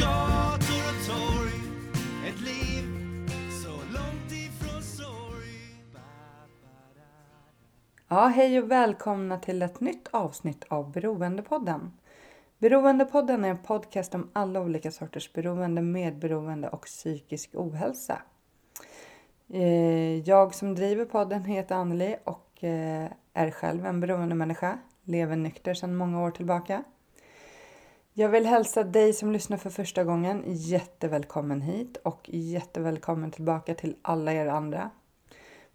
Gator och torg, ett liv så långt ifrån sorg. Ja, hej och välkomna till ett nytt avsnitt av Beroendepodden. Beroendepodden är en podcast om alla olika sorters beroende, medberoende och psykisk ohälsa. Eh, jag som driver podden heter Anneli och eh, är själv en beroendemänniska. Lever nykter sedan många år tillbaka. Jag vill hälsa dig som lyssnar för första gången jättevälkommen hit och jättevälkommen tillbaka till alla er andra.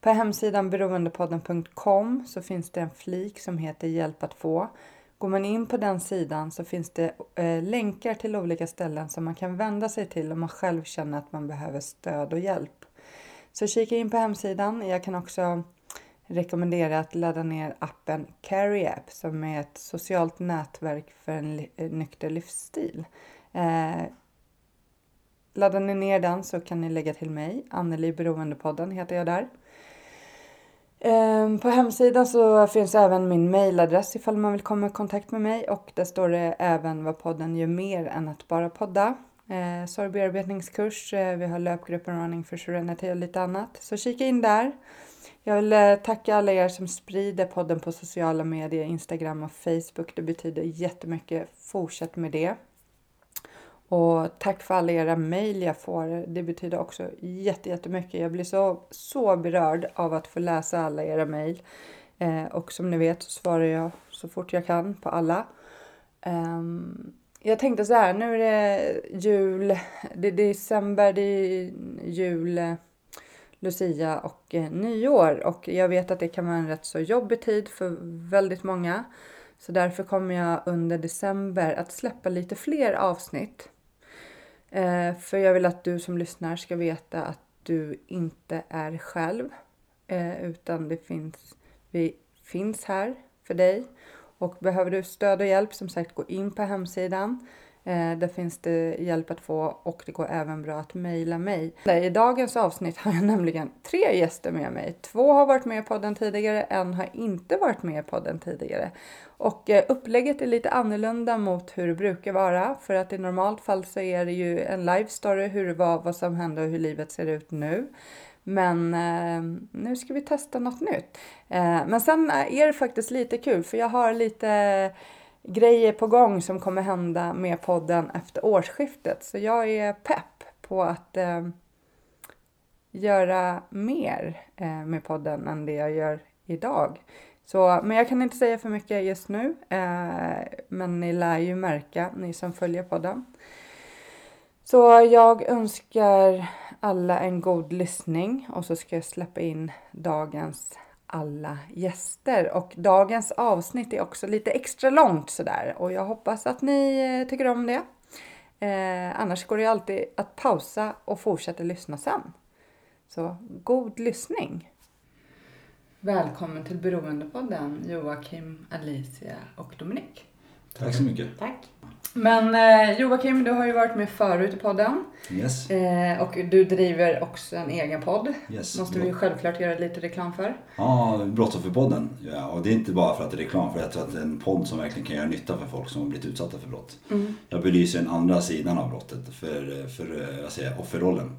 På hemsidan beroendepodden.com så finns det en flik som heter Hjälp att få. Går man in på den sidan så finns det eh, länkar till olika ställen som man kan vända sig till om man själv känner att man behöver stöd och hjälp. Så kika in på hemsidan. Jag kan också rekommendera att ladda ner appen Carry App som är ett socialt nätverk för en eh, nykter livsstil. Eh, laddar ni ner den så kan ni lägga till mig. Anneli Beroendepodden heter jag där. Ehm, på hemsidan så finns även min mailadress ifall man vill komma i kontakt med mig och där står det även vad podden gör mer än att bara podda. Eh, sorgbearbetningskurs, eh, vi har löpgruppen Running for Serenity och lite annat. Så kika in där. Jag vill eh, tacka alla er som sprider podden på sociala medier, Instagram och Facebook. Det betyder jättemycket. Fortsätt med det. Och tack för alla era mejl jag får. Det betyder också jättemycket. Jag blir så, så berörd av att få läsa alla era mejl. Eh, och som ni vet så svarar jag så fort jag kan på alla. Ehm, jag tänkte så här, nu är det jul, det är december, det är jul, Lucia och eh, nyår. Och jag vet att det kan vara en rätt så jobbig tid för väldigt många. Så därför kommer jag under december att släppa lite fler avsnitt. Eh, för jag vill att du som lyssnar ska veta att du inte är själv. Eh, utan det finns, vi finns här för dig. Och behöver du stöd och hjälp, som sagt, gå in på hemsidan. Eh, där finns det hjälp att få och det går även bra att mejla mig. I dagens avsnitt har jag nämligen tre gäster med mig. Två har varit med i podden tidigare, en har inte varit med i podden tidigare. Och eh, upplägget är lite annorlunda mot hur det brukar vara. För att i normalt fall så är det ju en live story hur det var, vad som hände och hur livet ser ut nu. Men eh, nu ska vi testa något nytt. Eh, men sen är det faktiskt lite kul för jag har lite grejer på gång som kommer hända med podden efter årsskiftet. Så jag är pepp på att eh, göra mer eh, med podden än det jag gör idag. Så, men jag kan inte säga för mycket just nu. Eh, men ni lär ju märka, ni som följer podden. Så jag önskar alla en god lyssning och så ska jag släppa in dagens alla gäster. Och dagens avsnitt är också lite extra långt sådär och jag hoppas att ni eh, tycker om det. Eh, annars går det ju alltid att pausa och fortsätta lyssna sen. Så god lyssning! Välkommen till Beroendepodden Joakim, Alicia och Dominik. Tack så mycket. Tack! Men eh, Joakim, du har ju varit med förut i podden. Yes. Eh, och du driver också en egen podd. yes. Måste vi självklart göra lite reklam för. Ja, Brottsofferpodden. Ja, och det är inte bara för att det är reklam, för jag tror att det är en podd som verkligen kan göra nytta för folk som har blivit utsatta för brott. Jag belyser den andra sidan av brottet, för, för jag säger, offerrollen.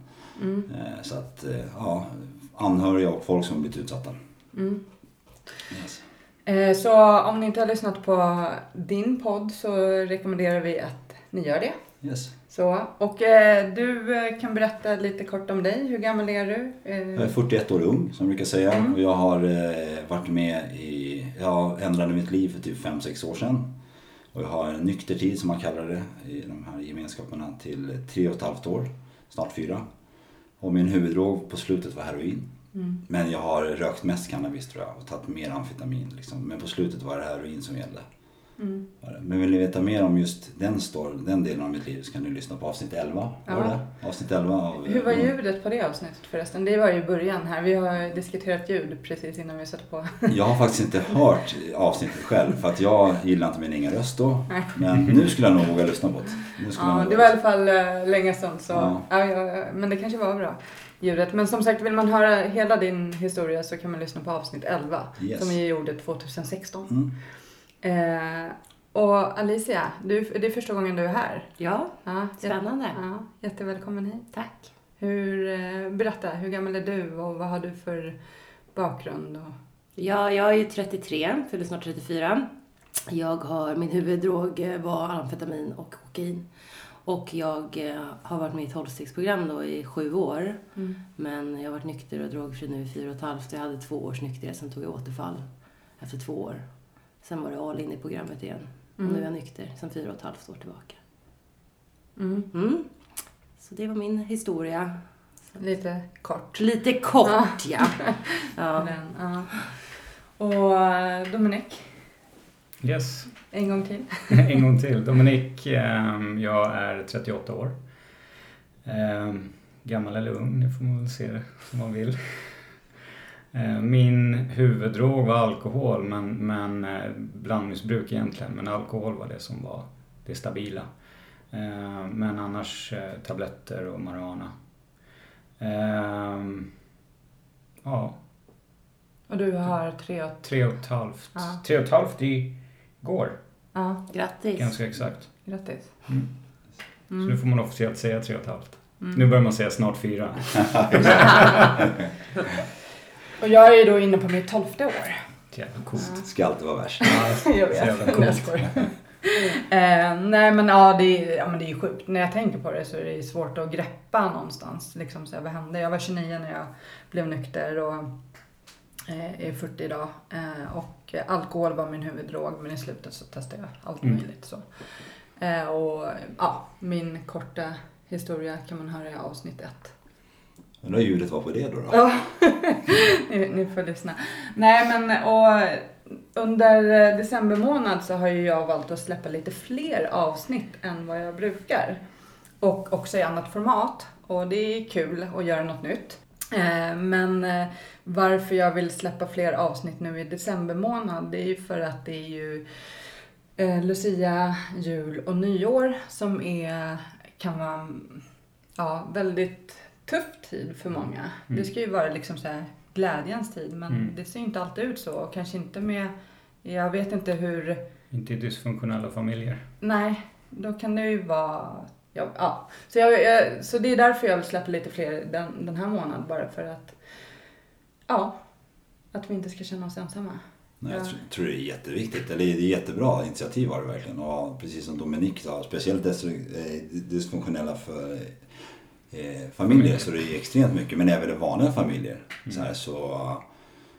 Eh, Så att, ja, anhöriga och folk som har blivit utsatta. Yes. Eh, så om ni inte har lyssnat på din podd så rekommenderar vi att ni gör det. Yes. Så, och eh, du eh, kan berätta lite kort om dig. Hur gammal är du? Eh, Jag är 41 år ung, som jag brukar säga. Och jag har eh, varit med i... Jag ändrade mitt liv för typ 5-6 år sedan. Och jag har en nykter tid, som man kallar det, i de här gemenskaperna till tre och ett halvt år. Snart fyra. Och min huvuddrog på slutet var heroin. Mm. Men jag har rökt mest cannabis tror jag och tagit mer amfetamin. Liksom. Men på slutet var det heroin som gällde. Det. Men vill ni veta mer om just den, story, den delen av mitt liv så kan ni lyssna på avsnitt 11. Var det? Avsnitt 11 av... Hur var ljudet på det avsnittet förresten? Det var ju början här. Vi har diskuterat ljud precis innan vi satte på. Jag har faktiskt inte hört avsnittet själv för att jag gillar inte min egen röst då. Nej. Men nu skulle jag nog våga lyssna på det. Nu skulle Ja, det var i alla fall eh, länge sedan så, Ja. ja. Ja, men det kanske var bra ljudet. Men som sagt, vill man höra hela din historia så kan man lyssna på avsnitt 11 Yes. som vi gjorde 2016. Mm. Eh, och Alicia, du, det är första gången du är här. Ja, Ja, spännande. Ja, jättevälkommen hit. Tack. Hur, eh, berätta, hur gammal är du och vad har du för bakgrund? Och, Ja, jag är ju 33, fyller snart 34. Jag har, min huvuddrog eh, var amfetamin och kokain. Och jag eh, har varit med i ett tolvstegsprogram då i sju år. Men jag har varit nykter och drogfri nu i fyra och ett halvt. Jag hade två års nykterhet, sen tog jag återfall efter två år. Sen var det all in i programmet igen. Och nu är jag nykter sen fyra och ett halvt år tillbaka. Mm. Mm. Så det var min historia. Lite kort. Lite kort, ja. ja. Den, ja. Och eh, Dominik, Yes, en gång till. en gång till. Dominik, ehm, jag är 38 år. Ehm, Gammal eller ung, det får man väl se det som man vill. Ehm, Min huvuddrog var alkohol, men, men eh, blandmissbruk egentligen. Men alkohol var det som var det stabila. Ehm, Men annars eh, tabletter och marijuana. Ehm, Ja, Och du har tre och... tre och ett halvt. Ja. Tre och ett halvt igår, Ja, Grattis. ganska exakt. grattis. Så nu får man officiellt säga tre och ett halvt. Mm. Nu börjar man säga snart fyra. Och jag är då inne på mitt tolfte år. Jävla coolt. Ska alltid vara värst. Jag Så jävla vet. coolt. Eh, nej men ja det, är, ja men det är ju sjukt. När jag tänker på det så är det svårt att greppa någonstans. Liksom, så här, vad hände? Jag var 29 när jag blev nykter och eh, är 40 idag. Eh, och alkohol var min huvuddrog men i slutet så testade jag allt Mm. möjligt. Så. Eh, och ja, min korta historia kan man höra i avsnitt ett. Undrar hur ljudet var på det då? då? Ja, ni, ni får lyssna. Nej men och under eh, december månad så har ju jag valt att släppa lite fler avsnitt än vad jag brukar. Och också i annat format. Och det är kul att göra något nytt. Eh, men eh, varför jag vill släppa fler avsnitt nu i december månad det är ju för att det är ju Lucia, jul och nyår som är, kan vara ja, väldigt tuff tid för många. Det ska ju vara liksom så här glädjens tid men Mm. det ser ju inte alltid ut så och kanske inte med, jag vet inte hur, Inte i dysfunktionella familjer. nej, då kan det ju vara, ja, ja. Så, jag, jag, så det är därför jag vill släppa lite fler den, den här månaden bara för att, ja, att vi inte ska känna oss ensamma. Nej, jag Ja. tror, tror det är jätteviktigt. Eller det är jättebra initiativ var det verkligen. Och precis som Dominik sa, speciellt eh, dysfunktionella för, eh, familjer så det är extremt mycket. Men även i vanliga familjer så, här, så,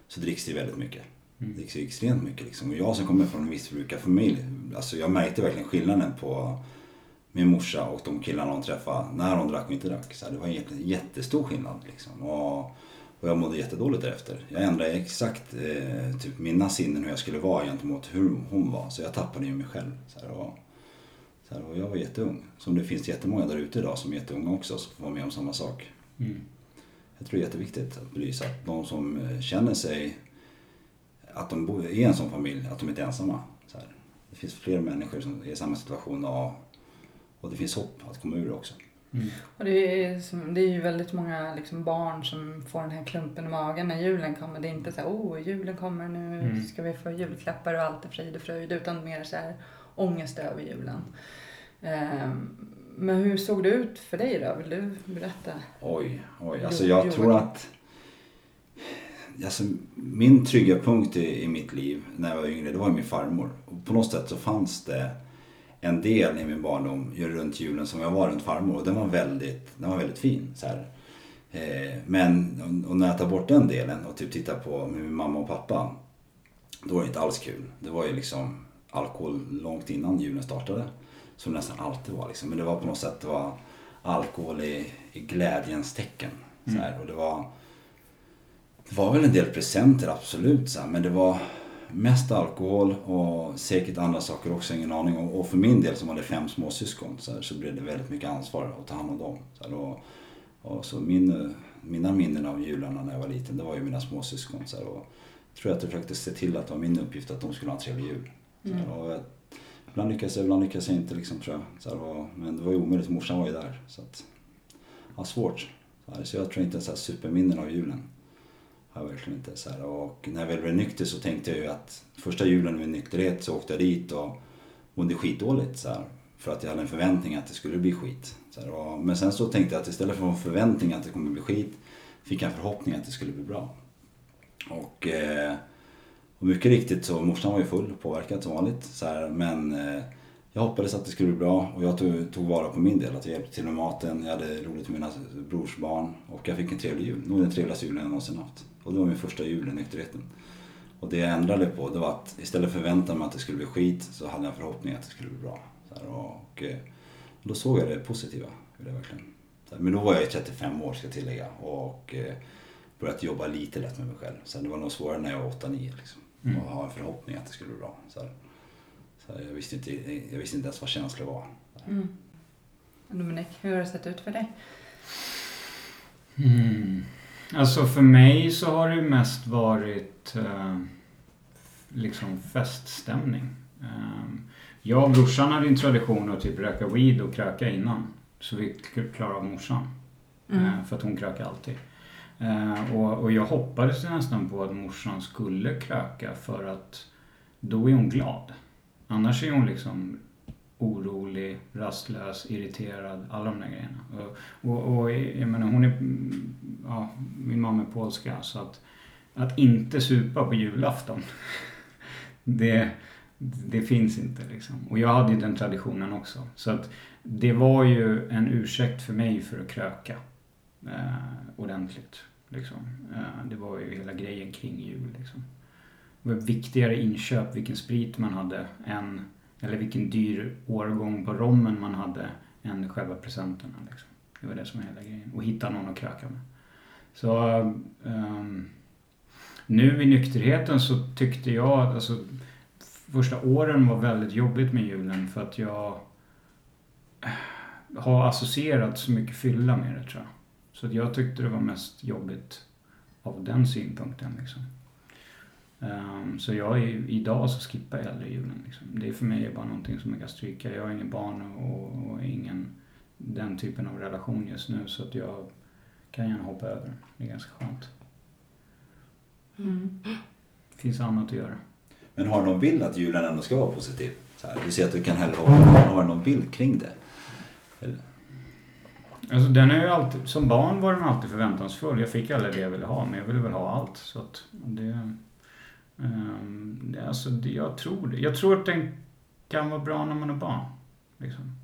så dricks det väldigt mycket. Det dricks ju extremt mycket liksom. Och jag som kommer från en missbrukarfamilj, alltså jag märkte verkligen skillnaden på min morsa och de killarna hon träffade när hon drack och inte drack. Så här, det var en jätte- jättestor skillnad liksom. Och, och jag mådde jättedåligt därefter. Jag ändrade exakt eh, typ mina sinnen hur jag skulle vara gentemot hur hon var. Så jag tappade ju mig själv. Så här, och, här, och jag var jätteung. Som det finns jättemånga där ute idag som är jätteunga också som får vara med om samma sak. Mm. Jag tror det är jätteviktigt att belysa att de som eh, känner sig att de i en sån familj, att de inte är ensamma. Så här. Det finns fler människor som är i samma situation och, och det finns hopp att komma ur det också. Och det är, som, det är ju väldigt många liksom barn som får den här klumpen i magen när julen kommer. Det är inte så här, oh julen kommer nu Mm. ska vi få julklappar och allt är frid och fröjd. Utan mer så här ångest över julen. Ehm, men hur såg det ut för dig då? Vill du berätta? Oj, oj. Alltså jag tror att alltså, min trygga punkt i, i mitt liv när jag var yngre, det var min farmor. Och på något sätt så fanns det en del i min barndom runt julen som jag var runt farmor och den var väldigt, den var väldigt fin. Så här. Eh, men och när jag tar bort den delen och typ tittar på min mamma och pappa då var det inte alls kul. Det var ju liksom alkohol långt innan julen startade. Som det nästan alltid var liksom. Men det var på något sätt det var alkohol i, i glädjens tecken. Så här. Och det var det var väl en del presenter absolut så här, men det var mest alkohol och säkert andra saker också, ingen aning. Och, och för min del som hade fem småsyskon så, här, så blev det väldigt mycket ansvar att ta hand om dem. Så här, och, och så min, mina minnen av jularna när jag var liten, det var ju mina småsyskon. Så och jag tror att jag försökte se till att det var min uppgift att de skulle ha en trevlig jul. Mm. och eh, ibland lyckades jag, ibland lyckades jag inte liksom, tror jag. Så här, och, men det var ju omöjligt, morsan var ju där. Så att, ja, svårt. Så, här, så jag tror inte så här superminnen av julen. Har jag verkligen inte. Så här. Och när jag väl blev nykter så tänkte jag ju att första julen med nykterhet så åkte jag dit och mådde skitdåligt. Så här, för att jag hade en förväntning att det skulle bli skit. Så här, och, men sen så tänkte jag att istället för en förväntning att det kommer bli skit fick jag en förhoppning att det skulle bli bra. Och, eh, och mycket riktigt så morsan var ju full påverkad som vanligt. Så här, men eh, jag hoppades att det skulle bli bra och jag tog, tog vara på min del. Att jag hjälpte till med maten, jag hade roligt med mina brorsbarn och jag fick en trevlig jul. Nog den trevligaste julen jag någonsin haft. Och det var min första jul i nykterheten. Och det jag ändrade på det var att istället för att förvänta mig att det skulle bli skit så hade jag en förhoppning att det skulle bli bra. Så här, och, eh, och då såg jag det positiva i det verkligen. Så här, men då var jag ju 35 år ska jag tillägga och eh, börjat jobba lite lätt med mig själv. Sen det var nog svårare när jag var 8-9 liksom. Mm. Och ha en förhoppning att det skulle bli bra. Så här. Så här, jag, visste inte, jag visste inte ens vad känslor var. Mm. Dominik, hur har det sett ut för dig? Mm. Alltså för mig så har det mest varit eh, liksom feststämning. Eh, jag och brorsan hade en tradition att typ röka weed och kröka innan. Så vi klarade av morsan. Mm. Eh, för att hon krökade alltid. Eh, och, och jag hoppades nästan på att morsan skulle kröka för att då är hon glad. Annars är hon liksom orolig, rastlös, irriterad, alla de där grejerna. Och, och, och jag menar, hon är, ja, min mamma är polska så att, att inte supa på julafton, det, det finns inte liksom. Och jag hade ju den traditionen också. Så att det var ju en ursäkt för mig för att kröka eh, ordentligt. Liksom. Eh, det var ju hela grejen kring jul liksom. Det var viktigare inköp vilken sprit man hade än eller vilken dyr årgång på rommen man hade än själva presenterna. Liksom. Det var det som var hela grejen. Och hitta någon att kröka med. Så um, nu i nykterheten så tyckte jag att alltså, första åren var väldigt jobbigt med julen för att jag eh, har associerat så mycket fylla med det tror jag. Så att jag tyckte det var mest jobbigt av den synpunkten. Liksom. Um, så jag är, idag så skippar jag hellre julen. Liksom. Det är för mig bara någonting som jag kan stryka. Jag har ingen barn och, och ingen den typen av relation just nu så att jag kan gärna hoppa över. Det är ganska skönt. Mm. Det finns annat att göra. Men har någon bild att julen ändå ska vara positiv? Så här, du ser att du kan hellre hoppa Har du någon bild kring det? Eller? Alltså den är ju alltid, som barn var den alltid förväntansfull. Jag fick aldrig det jag ville ha men jag ville väl ha allt. Så att det, um, det, alltså, det, jag tror det. Jag tror att den kan vara bra när man är barn. Liksom.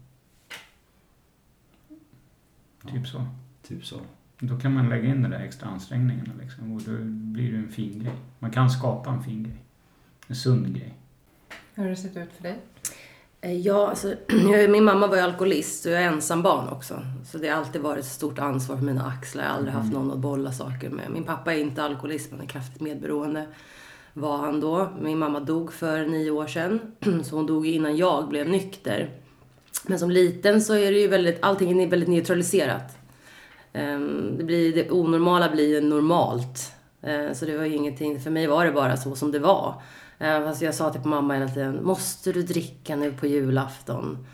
Typ så. Typ så. Då kan man lägga in de där extra ansträngningarna liksom, och då blir det en fin grej. Man kan skapa en fin grej. En sund grej. Hur har det sett ut för dig? Eh, Ja, alltså, min mamma var ju alkoholist och jag är ensam barn också. Så det har alltid varit ett stort ansvar för mina axlar. Jag har aldrig haft någon att bolla saker med. Min pappa är inte alkoholist, men är kraftigt medberoende. Var han då. Min mamma dog för nio år sedan. Så hon dog innan jag blev nykter. Men som liten så är det ju väldigt, allting är väldigt neutraliserat. Ehm, Det, blir, det onormala blir ju normalt. Eh, Så det var ju ingenting, för mig var det bara så som det var. Eh, fast jag sa till mamma hela tiden, måste du dricka nu på julafton?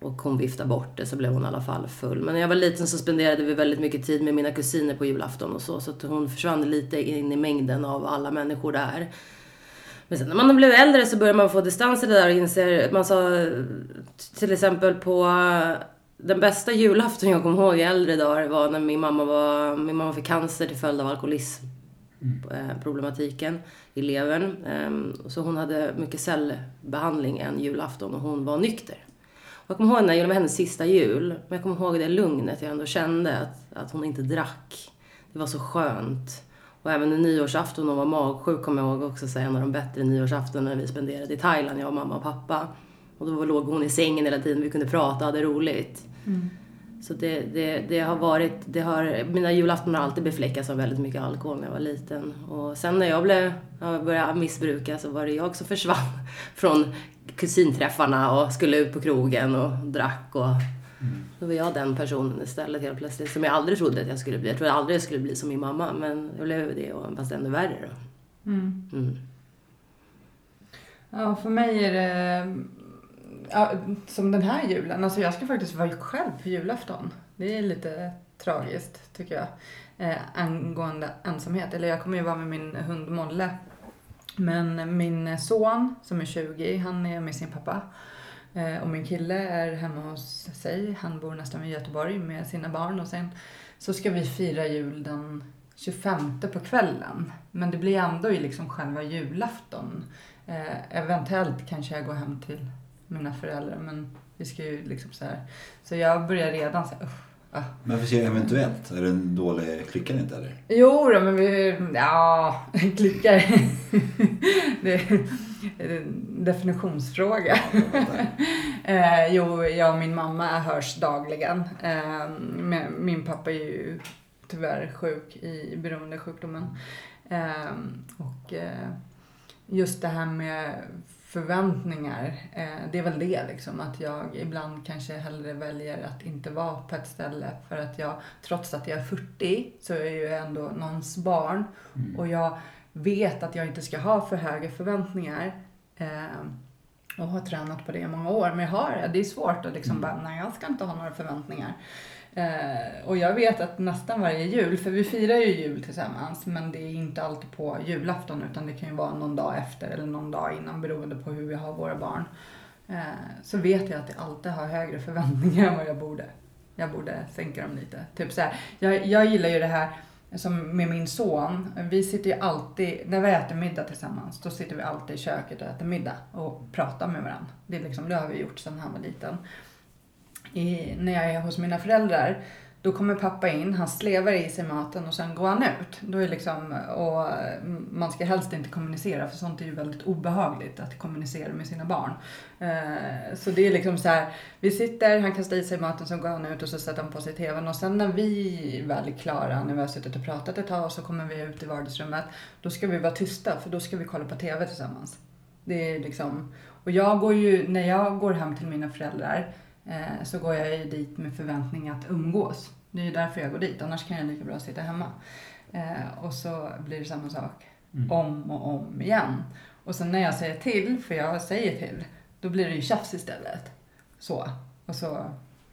Och hon viftade bort det så blev hon i alla fall full. Men när jag var liten så spenderade vi väldigt mycket tid med mina kusiner på julafton och så. Så att hon försvann lite in i mängden av alla människor där. Men sen när man blev äldre så började man få distans till det där och inser, man sa till exempel på eh, den bästa julafton jag kommer ihåg i äldre dagar var när min mamma, var, min mamma fick cancer till följd av alkoholism Eh, problematiken i levern. Ehm, så hon hade mycket cellbehandling en julafton och hon var nykter. Och jag kommer ihåg när det var hennes sista jul, men jag kommer ihåg det lugnet jag ändå kände att, att hon inte drack. Det var så skönt. Och även en nyårsafton hon var magsjuk kommer jag ihåg också så en av de bättre nyårsaftonerna vi spenderade i Thailand, jag, mamma och pappa. Och då låg hon i sängen hela tiden, vi kunde prata och hade roligt. Mm. Så det, det, det har varit, det har, mina julafton har alltid befläckats av väldigt mycket alkohol när jag var liten. Och sen när jag blev, jag började missbruka så var det jag som försvann från kusinträffarna och skulle ut på krogen och drack och då var jag den personen istället helt plötsligt som jag aldrig trodde att jag skulle bli. Jag trodde aldrig jag skulle bli som min mamma men jag blev det och fast ännu värre då. Mm. Mm. Ja, för mig är det ja, som den här julen. Alltså jag ska faktiskt vara själv på julafton. Det är lite tragiskt tycker jag. Eh, angående ensamhet. Eller jag kommer ju vara med min hund Molle. Men min son som är 20, han är med sin pappa. Eh, och min kille är hemma hos sig. Han bor nästan vid Göteborg med sina barn. Och sen så ska vi fira jul den 25 på kvällen. Men det blir ändå i liksom själva julafton. Eh, eventuellt kanske jag går hem till mina föräldrar men vi ska ju liksom så här. Så jag börjar redan så här, usch, ah. Men säger jag eventuellt? Är det en dålig, klickar det inte eller? Jo då, men vi, ja, klickar. det är en definitionsfråga. eh, jo, jag och min mamma hörs dagligen. Eh, min pappa är ju tyvärr sjuk i beroendesjukdomen. Eh, och eh, just det här med förväntningar, eh, det är väl det liksom. Att jag ibland kanske hellre väljer att inte vara på ett ställe för att jag, trots att jag är 40, så är jag ju ändå någons barn. Och jag vet att jag inte ska ha för höga förväntningar. Eh, och har tränat på det i många år. Men jag har det. Det är svårt att liksom bara, nej jag ska inte ha några förväntningar. Eh, och jag vet att nästan varje jul, för vi firar ju jul tillsammans, men det är inte alltid på julafton utan det kan ju vara någon dag efter eller någon dag innan beroende på hur vi har våra barn. Eh, så vet jag att jag alltid har högre förväntningar än vad jag borde. Jag borde sänka dem lite. Typ så här, jag, jag gillar ju det här som med min son. Vi sitter ju alltid, när vi äter middag tillsammans, då sitter vi alltid i köket och äter middag och pratar med varandra. Det, är liksom, det har vi gjort sedan han var liten i, när jag är hos mina föräldrar, då kommer pappa in, han slevar i sig maten och sen går han ut. Då är liksom, och mm, man ska helst inte kommunicera för sånt är ju väldigt obehagligt att kommunicera med sina barn. Eh, så det är liksom så här, vi sitter, han kastar i sig maten, sen går han ut och så sätter han på sig tvn och sen när vi väl är klara, när vi har suttit och pratat ett tag och så kommer vi ut i vardagsrummet, då ska vi vara tysta för då ska vi kolla på tv tillsammans. Det är liksom, och jag går ju, när jag går hem till mina föräldrar så går jag ju dit med förväntning att umgås. Det är ju därför jag går dit, annars kan jag lika bra sitta hemma. Eh, och så blir det samma sak om och om igen. Och sen när jag säger till, för jag säger till, då blir det ju tjafs istället. Så. Och så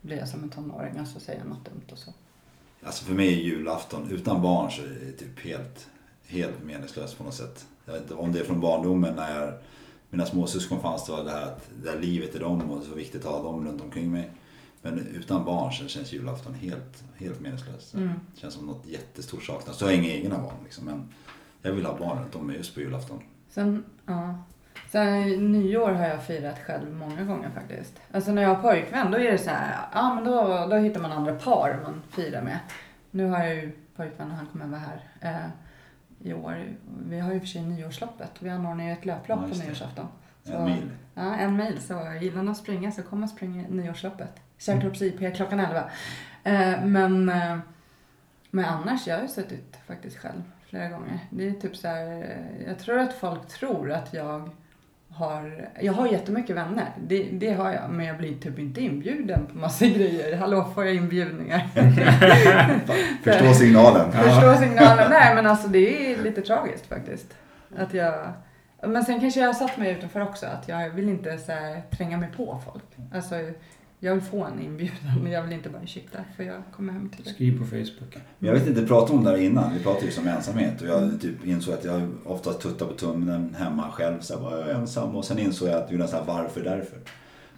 blir jag som en tonåring och så säger jag något dumt och så. Alltså för mig är julafton utan barn så är det typ helt, helt meningslöst på något sätt. Jag vet inte om det är från barndomen när jag, mina småsyskon fanns det var det här att det här livet är dem och det är så viktigt att ha dem runt omkring mig. Men utan barn så känns julafton helt, helt meningslöst. Mm. Det känns som något jättestort saknas. Så har jag inga egna barn liksom, men jag vill ha barn runt om mig just på julafton. Sen, ja. Sen nyår har jag firat själv många gånger faktiskt. Alltså när jag har pojkvän då är det så här, ja men då, då hittar man andra par man firar med. Nu har jag ju pojkvän och han kommer vara här eh, i år. Vi har ju för sig nyårsloppet. Vi anordnar ju ett löplopp Ja, på nyårsafton. En mil. Ja, en mil. Så gillar ni att springa så kom och spring nyårsloppet. Kärrtorps IP klockan 11. Eh, men, eh, men annars, jag har ju suttit faktiskt själv flera gånger. Det är typ så här, eh, jag tror att folk tror att jag har, jag har jättemycket vänner. Det, det har jag, men jag blir typ inte inbjuden på massa grejer. Hallå, får jag inbjudningar? Förstå signalen. Förstå signalen. Nej, men alltså det är lite tragiskt faktiskt. Att jag... Men sen kanske jag har satt mig utanför också. Att jag vill inte så här, tränga mig på folk. Alltså, jag vill få en inbjudan, men jag vill inte bara ursäkta för jag kommer hem till dig. Skriv på Facebook. Men jag vet inte, vi pratade om det här innan. Vi pratade ju om ensamhet och jag typ insåg att jag oftast tuttar på tummen hemma själv. Så här, bara, jag är ensam. Och sen insåg jag att Jonas sa varför, därför.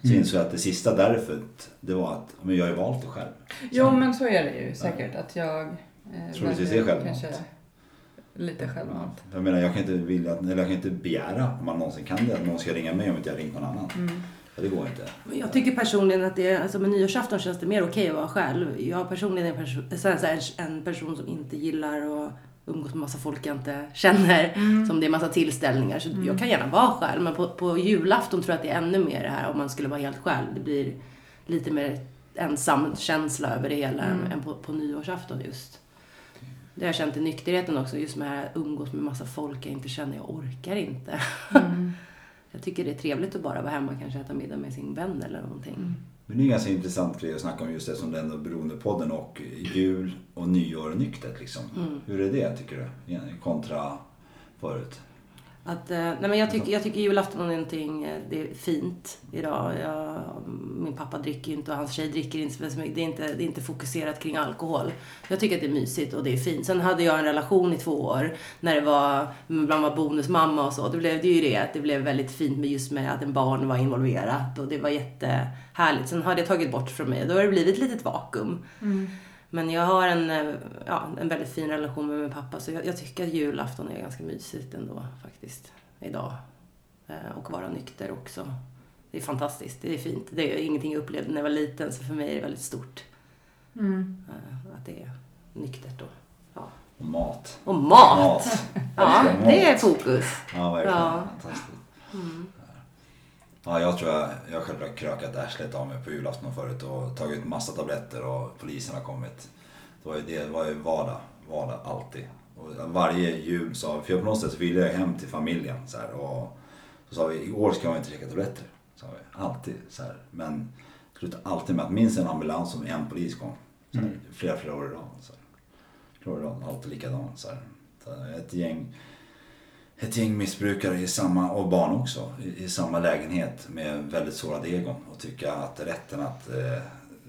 Så Mm. insåg jag att det sista därför, det var att men jag har ju valt det själv. Jo, men så är det ju säkert. Att jag eh, Troligtvis är självmant. lite självmant. Jag menar, jag kan inte vilja, att- eller jag kan inte begära, om man någonsin kan det, att någon ska ringa mig om inte jag ringt någon annan. Mm. Ja, det går inte. Men Jag tycker personligen att det, alltså med nyårsafton känns det mer okej att vara själv. Jag personligen är en person, så här, så här, en person som inte gillar att umgås med massa folk jag inte känner. Som det är massa tillställningar. Så jag kan gärna vara själv. Men på, på julafton tror jag att det är ännu mer det här om man skulle vara helt själv. Det blir lite mer ensam känsla över det hela Mm. än på, på nyårsafton just. Det har jag känt i nykterheten också, just med att umgås med massa folk jag inte känner, jag orkar inte. Mm. Jag tycker det är trevligt att bara vara hemma och kanske äta middag med sin vän eller någonting. Mm. Men det är en ganska intressant grej att snacka om just det som den beroendepodden och jul och nyår nyktert liksom. Mm. Hur är det tycker du? Kontra förut? Att, eh, nej men jag, tycker, jag tycker julafton är någonting, eh, det är fint idag. Jag, min pappa dricker ju inte och hans tjej dricker inte så mycket. Det är inte, det är inte fokuserat kring alkohol. Jag tycker att det är mysigt och det är fint. Sen hade jag en relation i två år när det var, man var bonusmamma och så. Då blev det ju det att det blev väldigt fint med just med att en barn var involverat och det var jättehärligt. Sen har det tagit bort från mig och då har det blivit ett litet vakuum. Mm. Men jag har en, eh, ja, en väldigt fin relation med min pappa så jag, jag tycker att julafton är ganska mysigt ändå faktiskt. Idag. Eh, och vara nykter också. Det är fantastiskt, det är fint. Det är ingenting jag upplevde när jag var liten så för mig är det väldigt stort Mm. eh, att det är nyktert. Och, ja. Och mat. och mat! Mat. Ja, det är fokus. Ja, verkligen. Ja. Fantastiskt. Mm. Ja, jag tror jag, jag själv har krökat arslet av mig på julafton förut och tagit massa tabletter och polisen har kommit. Det var ju, det var ju vardag, vardag alltid. Och varje jul sa för jag på något sätt ville jag hem till familjen så här, och så sa vi i år ska man inte käka tabletter. Sa vi. Alltid så här. Men det slutade alltid med att minst en ambulans som en polis kom. Så här, Mm. Flera, flera år i rad. Flera år i rad, alltid likadant. Så här, ett gäng ett gäng missbrukare i samma, och barn också, i, i samma lägenhet med väldigt sårade egon och tycka att rätten att eh,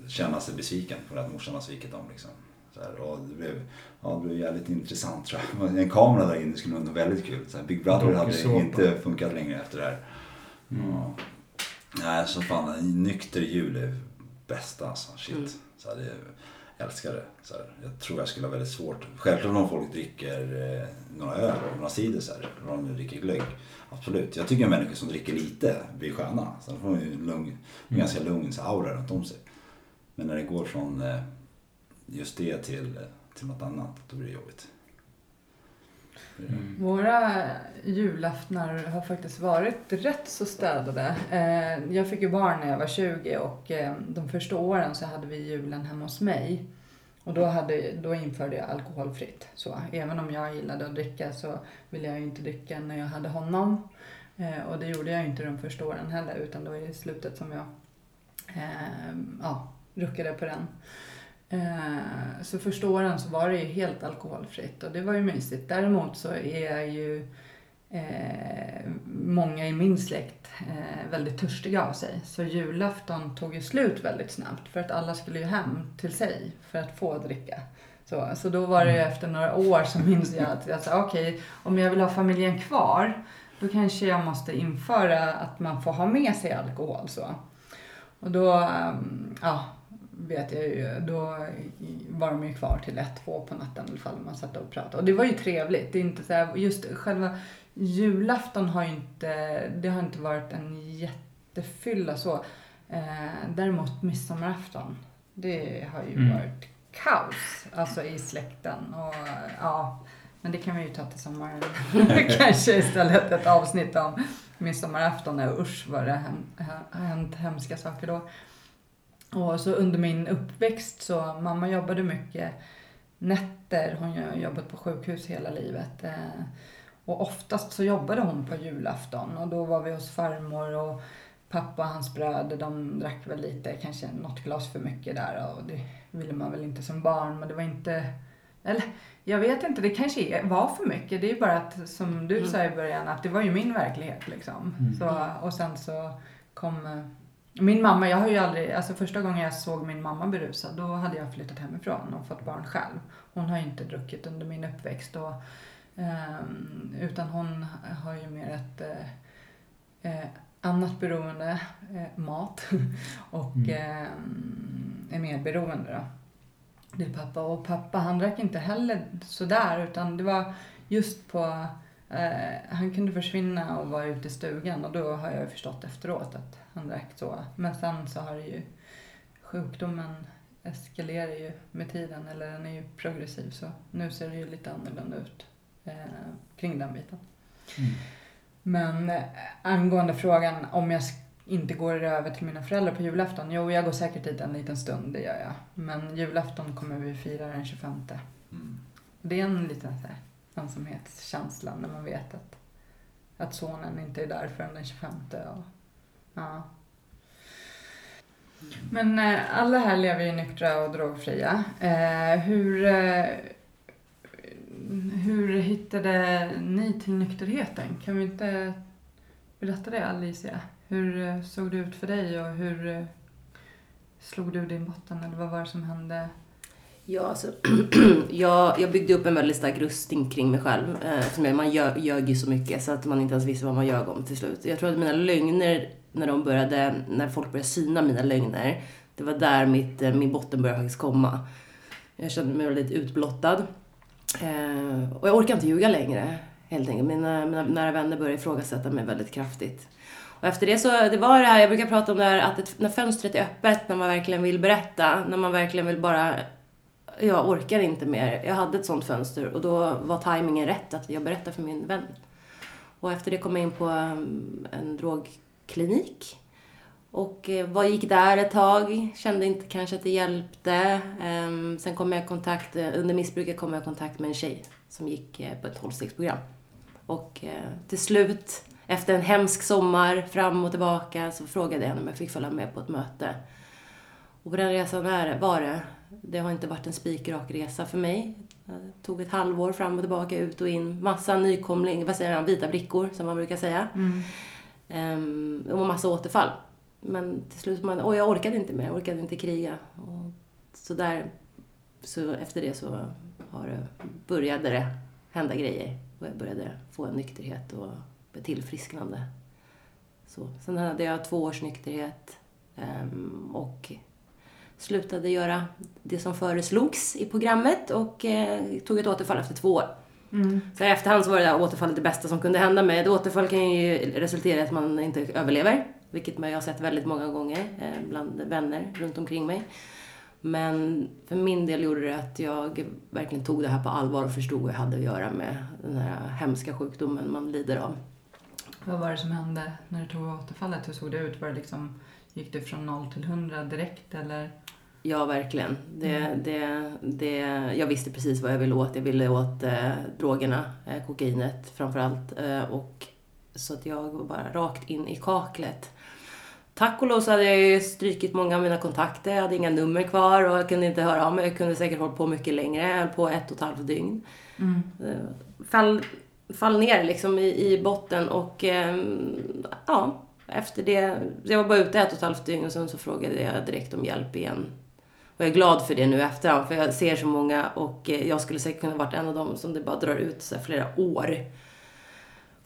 känna sig besviken för att morsan har svikit dem. Liksom. Så här, och det, blev, ja, det blev jävligt intressant tror jag. En kamera där inne skulle nog vara väldigt kul. Så här, Big Brother hade inte funkat längre efter det här. Mm. Ja. Nej, så fan, nykter jul är bästa alltså. Shit. Mm. Så här, det, jag älskar det. Så här, jag tror jag skulle ha väldigt svårt. Självklart om folk dricker eh, några öl och några cider om de dricker glögg. Absolut. Jag tycker en människa som dricker lite blir sköna. Så då får man ju en lugn, en Mm. ganska lugn så aura runt om sig. Men när det går från eh, just det till, till något annat, då blir det jobbigt. Mm. Våra julaftnar har faktiskt varit rätt så städade. Eh, Jag fick ju barn när jag var 20 och eh, de första åren så hade vi julen hemma hos mig. Och då, hade, då införde jag alkoholfritt. Så även om jag gillade att dricka så ville jag ju inte dricka när jag hade honom. Eh, Och det gjorde jag ju inte de första åren heller utan det var i slutet som jag eh, ja, ruckade på den. Eh, Så första åren så var det ju helt alkoholfritt och det var ju mysigt. Däremot så är jag ju eh, många i min släkt eh, väldigt törstiga av sig. Så julafton tog ju slut väldigt snabbt för att alla skulle ju hem till sig för att få dricka. Så, så då var det ju efter några år så minns jag att jag sa okej, om jag vill ha familjen kvar då kanske jag måste införa att man får ha med sig alkohol. Så. Och då, ehm, ja, vet jag ju, då var de ju kvar till ett, två på natten i alla fall. Man satt och pratade. Och det var ju trevligt. Det är inte så här, just själva julafton har ju inte, det har inte varit en jättefylla så. Eh, däremot midsommarafton, det har ju Mm. varit kaos. Alltså i släkten och ja. Men det kan vi ju ta till sommaren. Kanske istället ett avsnitt om midsommarafton. och Usch vad det har hänt, hemska saker då. Och så under min uppväxt så, mamma jobbade mycket nätter. Hon har jobbat på sjukhus hela livet. Eh, och oftast så jobbade hon på julafton och då var vi hos farmor och pappa och hans bröder de drack väl lite, kanske något glas för mycket där och det ville man väl inte som barn men det var inte, eller jag vet inte, det kanske var för mycket. Det är ju bara att som du Mm. sa i början att det var ju min verklighet liksom. Mm. Så, och sen så kom eh, min mamma, jag har ju aldrig, alltså första gången jag såg min mamma berusad då hade jag flyttat hemifrån och fått barn själv. Hon har ju inte druckit under min uppväxt och, utan hon har ju mer ett eh, eh, annat beroende, eh, mat och Mm. ehm, är mer beroende då. Till pappa och pappa han drack inte heller sådär utan det var just på Eh, han kunde försvinna och vara ute i stugan och då har jag förstått efteråt att han drack så. Men sen så har det ju sjukdomen eskalerar ju med tiden eller den är ju progressiv så nu ser det ju lite annorlunda ut eh, kring den biten. Mm. Men eh, angående frågan om jag inte går över till mina föräldrar på julafton. Jo, jag går säkert dit en liten stund, det gör jag. Men julafton kommer vi fira den 25. Mm. Det är en liten så här, ensamhetskänsla när man vet att, att sonen inte är där förrän den 25. Och, ja. Men eh, alla här lever ju nyktra och drogfria. Eh, hur, eh, hur hittade ni till nykterheten? Kan vi inte berätta det Alicia? Hur eh, såg det ut för dig och hur eh, slog du din botten eller vad var det som hände? Ja, alltså, jag, jag byggde upp en väldigt stark rustning kring mig själv. Eh, man ljög, ljög ju så mycket så att man inte ens visste vad man ljög om till slut. Jag tror att mina lögner, när de började, när folk började syna mina lögner, det var där mitt, eh, min botten började faktiskt komma. Jag kände mig väldigt utblottad. Eh, och jag orkar inte ljuga längre, helt enkelt. Mina, mina nära vänner började ifrågasätta mig väldigt kraftigt. Och efter det så, det var det här, jag brukar prata om det här att ett, när fönstret är öppet, när man verkligen vill berätta, när man verkligen vill bara jag orkar inte mer. Jag hade ett sånt fönster och då var tajmingen rätt att jag berättade för min vän. Och efter det kom jag in på mm, en drogklinik. Och eh, var, gick där ett tag, kände inte kanske att det hjälpte. Ehm, sen kom jag i kontakt, eh, under missbruket kom jag i kontakt med en tjej som gick eh, på ett 12-stegsprogram. Och till slut, efter en hemsk sommar, fram och tillbaka, så frågade jag henne om jag fick följa med på ett möte. Och på den resan är, var det, det har inte varit en spikrak resa för mig. Det tog ett halvår fram och tillbaka, ut och in. Massa nykomling, vad säger man, vita brickor som man brukar säga. Ehm, och massa återfall. Men till slut, man, och jag orkade inte mer, jag orkade inte kriga. Och så där, så efter det så har det, började det hända grejer. Och jag började få en nykterhet och ett tillfrisknande. Så, sen hade jag två års nykterhet ehm, och slutade göra det som föreslogs i programmet och eh, tog ett återfall efter två år. Så i efterhand så var det där återfallet det bästa som kunde hända mig. Ett återfall kan ju resultera i att man inte överlever, vilket jag har sett väldigt många gånger eh, bland vänner runt omkring mig. Men för min del gjorde det att jag verkligen tog det här på allvar och förstod vad jag hade att göra med den här hemska sjukdomen man lider av. Vad var det som hände när du tog återfallet? Hur såg det ut? Var det liksom, gick du från 0 till 100 direkt eller? Ja, verkligen. Det, det, det, jag visste precis vad jag ville åt. Jag ville åt eh, drogerna, eh, kokainet framför allt. Eh, och, så att jag var bara rakt in i kaklet. Tack och lov så hade jag ju strykit många av mina kontakter. Jag hade inga nummer kvar och jag kunde inte höra av mig. Jag kunde säkert hålla på mycket längre. Jag höll på ett och ett halvt dygn. Eh, Fall, fall ner liksom i, i botten och ehm, ja, efter det. Jag var bara ute ett och ett halvt dygn och sen så frågade jag direkt om hjälp igen. Och jag är glad för det nu efterhand för jag ser så många och eh, jag skulle säkert kunna varit en av dem som det bara drar ut så flera år.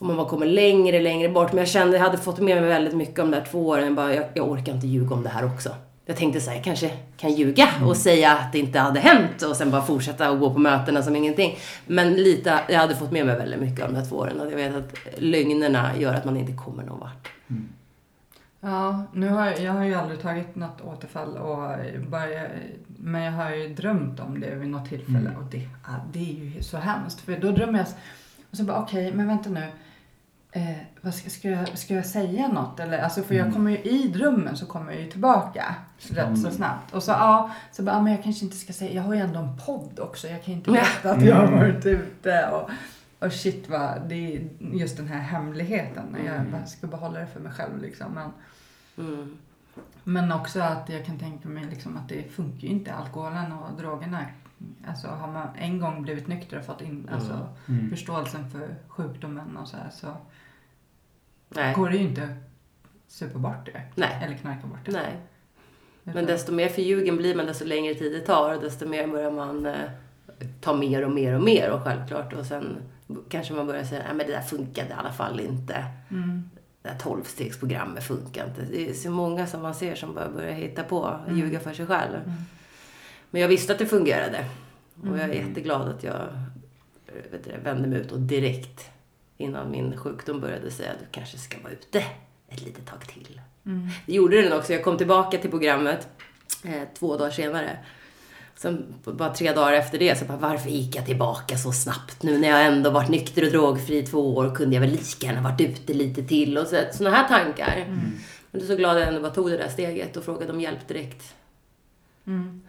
Och man bara kommer längre, längre bort. Men jag kände jag hade fått med mig väldigt mycket om de där två åren. Jag, bara, jag, jag orkar inte ljuga om det här också. Jag tänkte så här, jag kanske kan ljuga och säga att det inte hade hänt och sen bara fortsätta och gå på mötena som ingenting. Men lite, jag hade fått med mig väldigt mycket av de här två åren. Och jag vet att lögnerna gör att man inte kommer någon vart. Ja, nu har jag, jag har ju aldrig tagit något återfall och bara, men jag har ju drömt om det vid något tillfälle och det, ja, det är ju så hemskt för då drömmer jag och så bara okej, men vänta nu. Eh, vad ska, ska, jag, ska jag säga något eller? Alltså för jag kommer ju i drömmen så kommer jag ju tillbaka rätt så snabbt. Och så ja, så bara, ja, men jag kanske inte ska säga, jag har ju ändå en podd också. Jag kan inte berätta att jag har varit ute och, och shit vad, det är just den här hemligheten jag bara ska behålla det för mig själv liksom. Men, Mm. men också att jag kan tänka mig liksom att det funkar ju inte. Alkoholen och drogerna. Alltså har man en gång blivit nykter och fått in alltså, Mm. förståelsen för sjukdomen och så här så Nej. går det ju inte supa bort det. Nej. Eller knarka bort det. Nej. Men desto mer förljugen blir man, desto längre tid det tar och desto mer börjar man eh, ta mer och mer och mer och självklart. Och sen kanske man börjar säga, nej men det där funkade i alla fall inte. Mm. Det där tolvstegsprogrammet funkar inte. Det är så många som man ser som bara börjar hitta på, Mm. ljuga för sig själv. Mm. Men jag visste att det fungerade. Och jag är Mm. jätteglad att jag eh, vet du, vände mig ut och direkt innan min sjukdom började säga, du kanske ska vara ute ett litet tag till. Mm. Det gjorde den också. Jag kom tillbaka till programmet eh, två dagar senare. Sen bara tre dagar efter det så bara, varför gick jag tillbaka så snabbt nu när jag ändå varit nykter och drogfri i två år kunde jag väl lika gärna varit ute lite till och så, sådana här tankar. Men det är så glad jag ändå bara tog det där steget och frågade om hjälp direkt. Mm.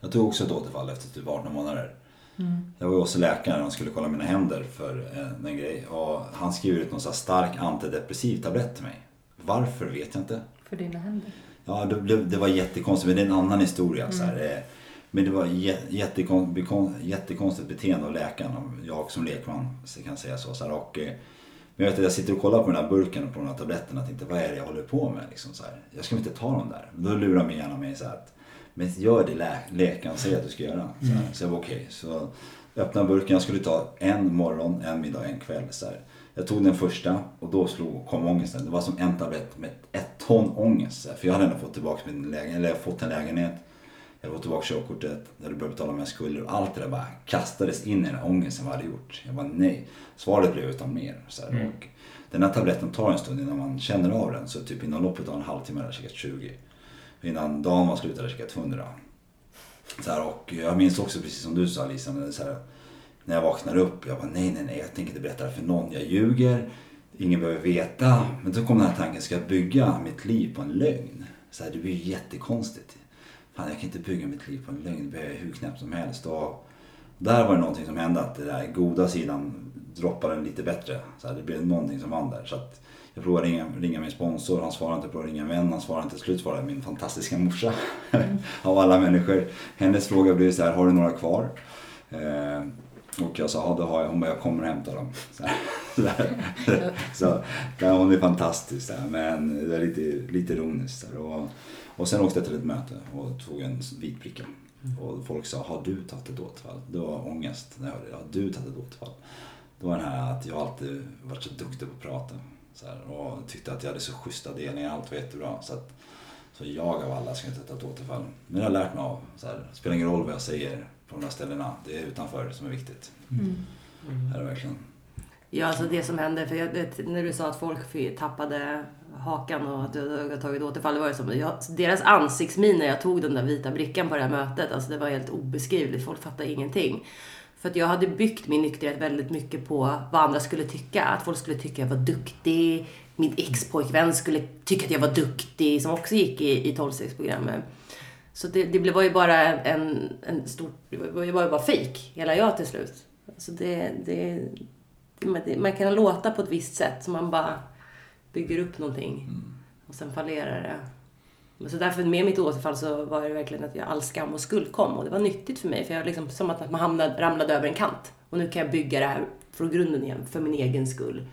Jag tog också ett återfall efter typ 18 månader. Mm. Jag var hos läkaren och skulle kolla mina händer för en, en grej. Och han skriver ut någon stark antidepressiv tablett till mig. Varför vet jag inte. För dina händer. Ja, det, det, det var jättekonstigt, men det är en annan historia. Så här. Eh, Men det var jä- jättekon, bekon- jättekonstigt beteende av läkaren. Jag som lekman kan säga så. så här. Och, eh, men jag, vet att jag sitter och kollar på den här burken och på de här tabletterna och tänkte vad är det jag håller på med? Liksom, så här. Jag ska inte ta dem där. Då lurar min hjärna mig så här att men gör det lä- läkaren säger att du ska göra. Så, här. så jag var okej. Så öppnade burken, jag skulle ta en morgon, en middag, en kväll. Så här. Jag tog den första och då slog, kom ångesten. Det var som en tablett med ett ton ångest. För jag hade ändå fått tillbaka min lägenhet, eller fått en lägenhet. Jag hade fått tillbaka körkortet, jag hade börjat betala mina skulder och allt det där bara kastades in i den ångesten vad jag hade gjort. Jag bara nej. Svaret blev utan mer. Så här. Mm. Och den här tabletten tar en stund innan man känner av den. Så typ inom loppet av en halvtimme hade jag käkat 20. Innan dagen var slut hade jag checkat 100. Så här, och jag minns också precis som du sa Lisa, när, så här, när jag vaknar upp. Jag bara nej, nej, nej, jag tänker inte berätta det för någon. Jag ljuger. Ingen behöver veta. Men så kom den här tanken, ska jag bygga mitt liv på en lögn? Så här, det blir ju jättekonstigt. Fan, jag kan inte bygga mitt liv på en lögn. Det blir jag hur knäppt som helst. Och där var det någonting som hände, att den där goda sidan droppade lite bättre. Så här, det blev någonting som vann där. Så att jag provade ringa, ringa min sponsor, han svarade inte. Jag provade ringa en vän, han svarade inte. Till slut svarade min fantastiska morsa. Av alla människor. Hennes fråga blev så här, har du några kvar? Eh, och jag sa, ja det har jag. Hon bara, jag kommer och hämtar dem. Så, här, så, här. så ja, hon är fantastisk. Här, men det är lite, lite ironiskt. Och, och sen åkte jag till ett möte och tog en vit bricka. Och folk sa, har du tagit ett återfall? Det var ångest när jag hörde det. Har du tagit ett återfall? Det var den här att jag alltid varit så duktig på att prata. Så här, och tyckte att jag hade så schyssta delningar, allt var jättebra. Så, att, så jag av alla ska inte ta ett återfall. Men jag har lärt mig av, så här, det spelar ingen roll vad jag säger på de här ställena. Det är utanför som är viktigt. Mm. Det är det verkligen. Ja, alltså det som hände, för jag, vet, när du sa att folk tappade hakan och att du hade tagit återfall, det var ju som, jag, deras ansiktsmin när jag tog den där vita brickan på det här mötet, alltså det var helt obeskrivligt, folk fattade ingenting. För att jag hade byggt min nykterhet väldigt mycket på vad andra skulle tycka, att folk skulle tycka jag var duktig, min ex-pojkvän skulle tycka att jag var duktig, som också gick i, i 12-stegsprogrammet. Så det, det var ju bara en, en stor, det var ju bara fejk, hela jag till slut. Så det, det, man, det- man kan låta på ett visst sätt så man bara bygger upp någonting och sen fallerar det. Så därför med mitt återfall så var det verkligen att jag, all skam och skuld kom och det var nyttigt för mig för jag liksom, som att man hamnade, ramlade över en kant. Och nu kan jag bygga det här från grunden igen för min egen skull.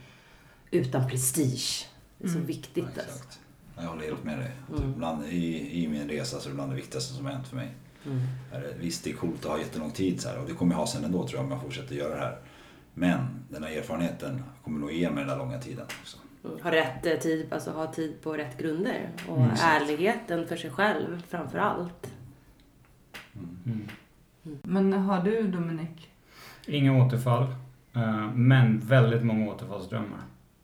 Utan prestige. Det är så viktigt Ja, alltså. exakt. Jag håller helt med dig. Mm. Typ bland, i, I min resa så är det bland det viktigaste som har hänt för mig. Mm. Visst, det är coolt att ha jättelång tid så här, och det kommer jag ha sen ändå tror jag om jag fortsätter göra det här. Men den här erfarenheten kommer nog ge mig den där långa tiden också. Mm. Ha rätt eh, tid, alltså ha tid på rätt grunder. Och Mm, ärligheten för sig själv framför allt. Mm. Men har du Dominik? Inga återfall, eh, men väldigt många återfallsdrömmar.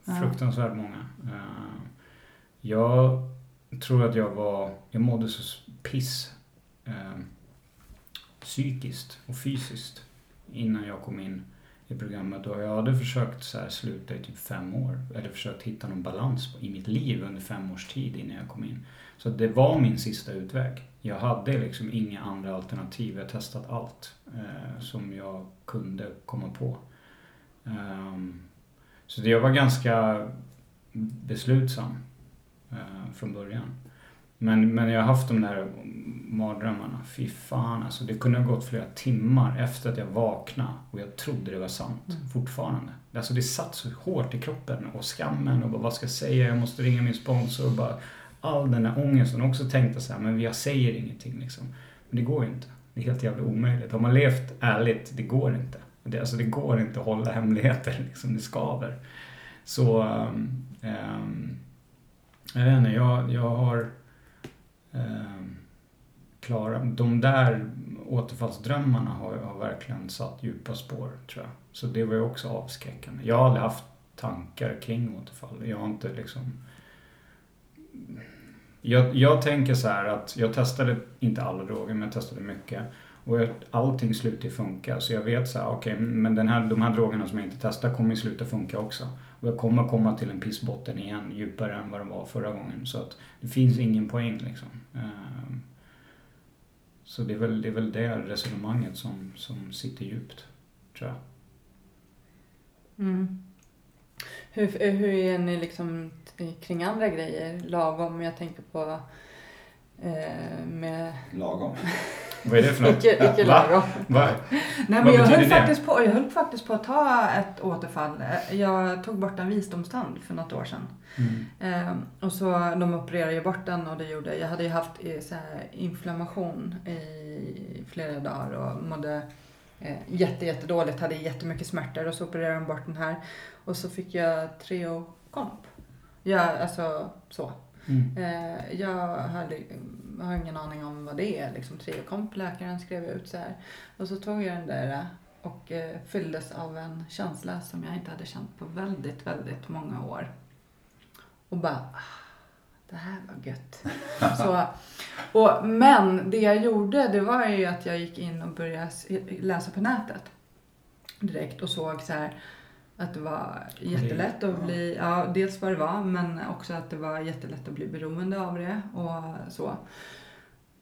Ja. Fruktansvärt många. Eh, Jag tror att jag var, jag mådde så piss psykiskt och fysiskt innan jag kom in i programmet och jag hade försökt så här sluta i typ fem år. Eller försökt hitta någon balans i mitt liv under fem års tid innan jag kom in. Så det var min sista utväg. Jag hade liksom inga andra alternativ. Jag testat allt eh, som jag kunde komma på. Um, så jag var ganska beslutsam eh, från början. Men, men jag har haft de där mardrömmarna. Fy fan alltså. Det kunde ha gått flera timmar efter att jag vaknade och jag trodde det var sant fortfarande. Alltså det satt så hårt i kroppen och skammen och bara, vad ska jag säga? Jag måste ringa min sponsor och bara all den här ångesten. Och också tänkte så här, men jag säger ingenting liksom. Men det går ju inte. Det är helt jävla omöjligt. Har man levt ärligt, det går inte. Det, alltså det går inte att hålla hemligheter liksom. Det skaver. Så um, um, jag vet inte, jag, jag har eh, klara, de där återfallsdrömmarna har, har verkligen satt djupa spår tror jag. Så det var ju också avskräckande. Jag har aldrig haft tankar kring återfall. Jag har inte liksom jag, jag tänker så här att jag testade inte alla droger men jag testade mycket. Och jag, allting slutade funka. Så jag vet så här, okej, men den här, de här drogerna som jag inte testar kommer ju sluta funka också. Och jag kommer komma till en pissbotten igen, djupare än vad det var förra gången. Så att det finns ingen poäng liksom. Ehm, Så det är väl det, är väl det resonemanget som, som sitter djupt, tror jag. Mm. Hur, hur är ni liksom kring andra grejer? Lagom, jag tänker på eh, med... Lagom. Vad är det för något? Icke, icke Va? Va? Nej, men jag höll, det? faktiskt på, jag höll faktiskt på att ta ett återfall. Jag tog bort en visdomstand för något år sedan. Mm. Eh, och så de opererade ju bort den och det gjorde, jag hade ju haft så här, inflammation i flera dagar och mådde eh, jätte, jättedåligt, hade jättemycket smärtor och så opererade de bort den här. Och så fick jag treokomp. Ja, alltså så. Mm. Eh, jag hade, jag har ingen aning om vad det är. Liksom, triokomp läkaren skrev ut så här. Och så tog jag den där eh, och eh, fylldes av en känsla som jag inte hade känt på väldigt, väldigt många år. Och bara, ah, det här var gött. så, och, men det jag gjorde, det var ju att jag gick in och började läsa på nätet direkt och såg så här att det var jättelätt att bli, ja dels vad det var men också att det var jättelätt att bli beroende av det och så.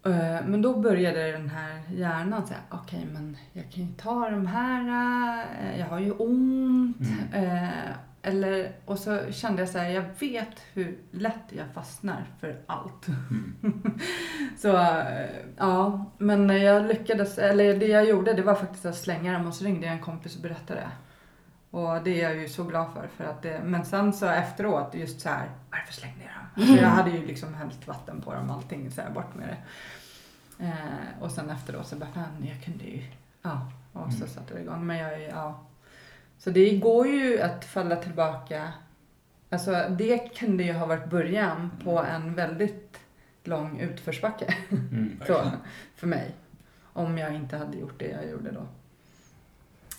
Eh, Men då började den här hjärnan säga, okej men jag kan ju ta de här, eh, jag har ju ont. Eh, Eller, och så kände jag så här, jag vet hur lätt jag fastnar för allt. så eh, ja, men jag lyckades, eller det jag gjorde det var faktiskt att slänga dem och så ringde jag en kompis och berättade. Och det är jag ju så glad för. för att det, men sen så efteråt, just så här, varför slängde jag dem? Alltså jag hade ju liksom hällt vatten på dem allting, så här, bort med det. Eh, och sen efteråt så bara, fan jag kunde ju, ja. Och så satte det igång. Men jag ja. Så det går ju att falla tillbaka. Alltså det kunde ju ha varit början på en väldigt lång utförsbacke. Mm. Så, för mig. Om jag inte hade gjort det jag gjorde då.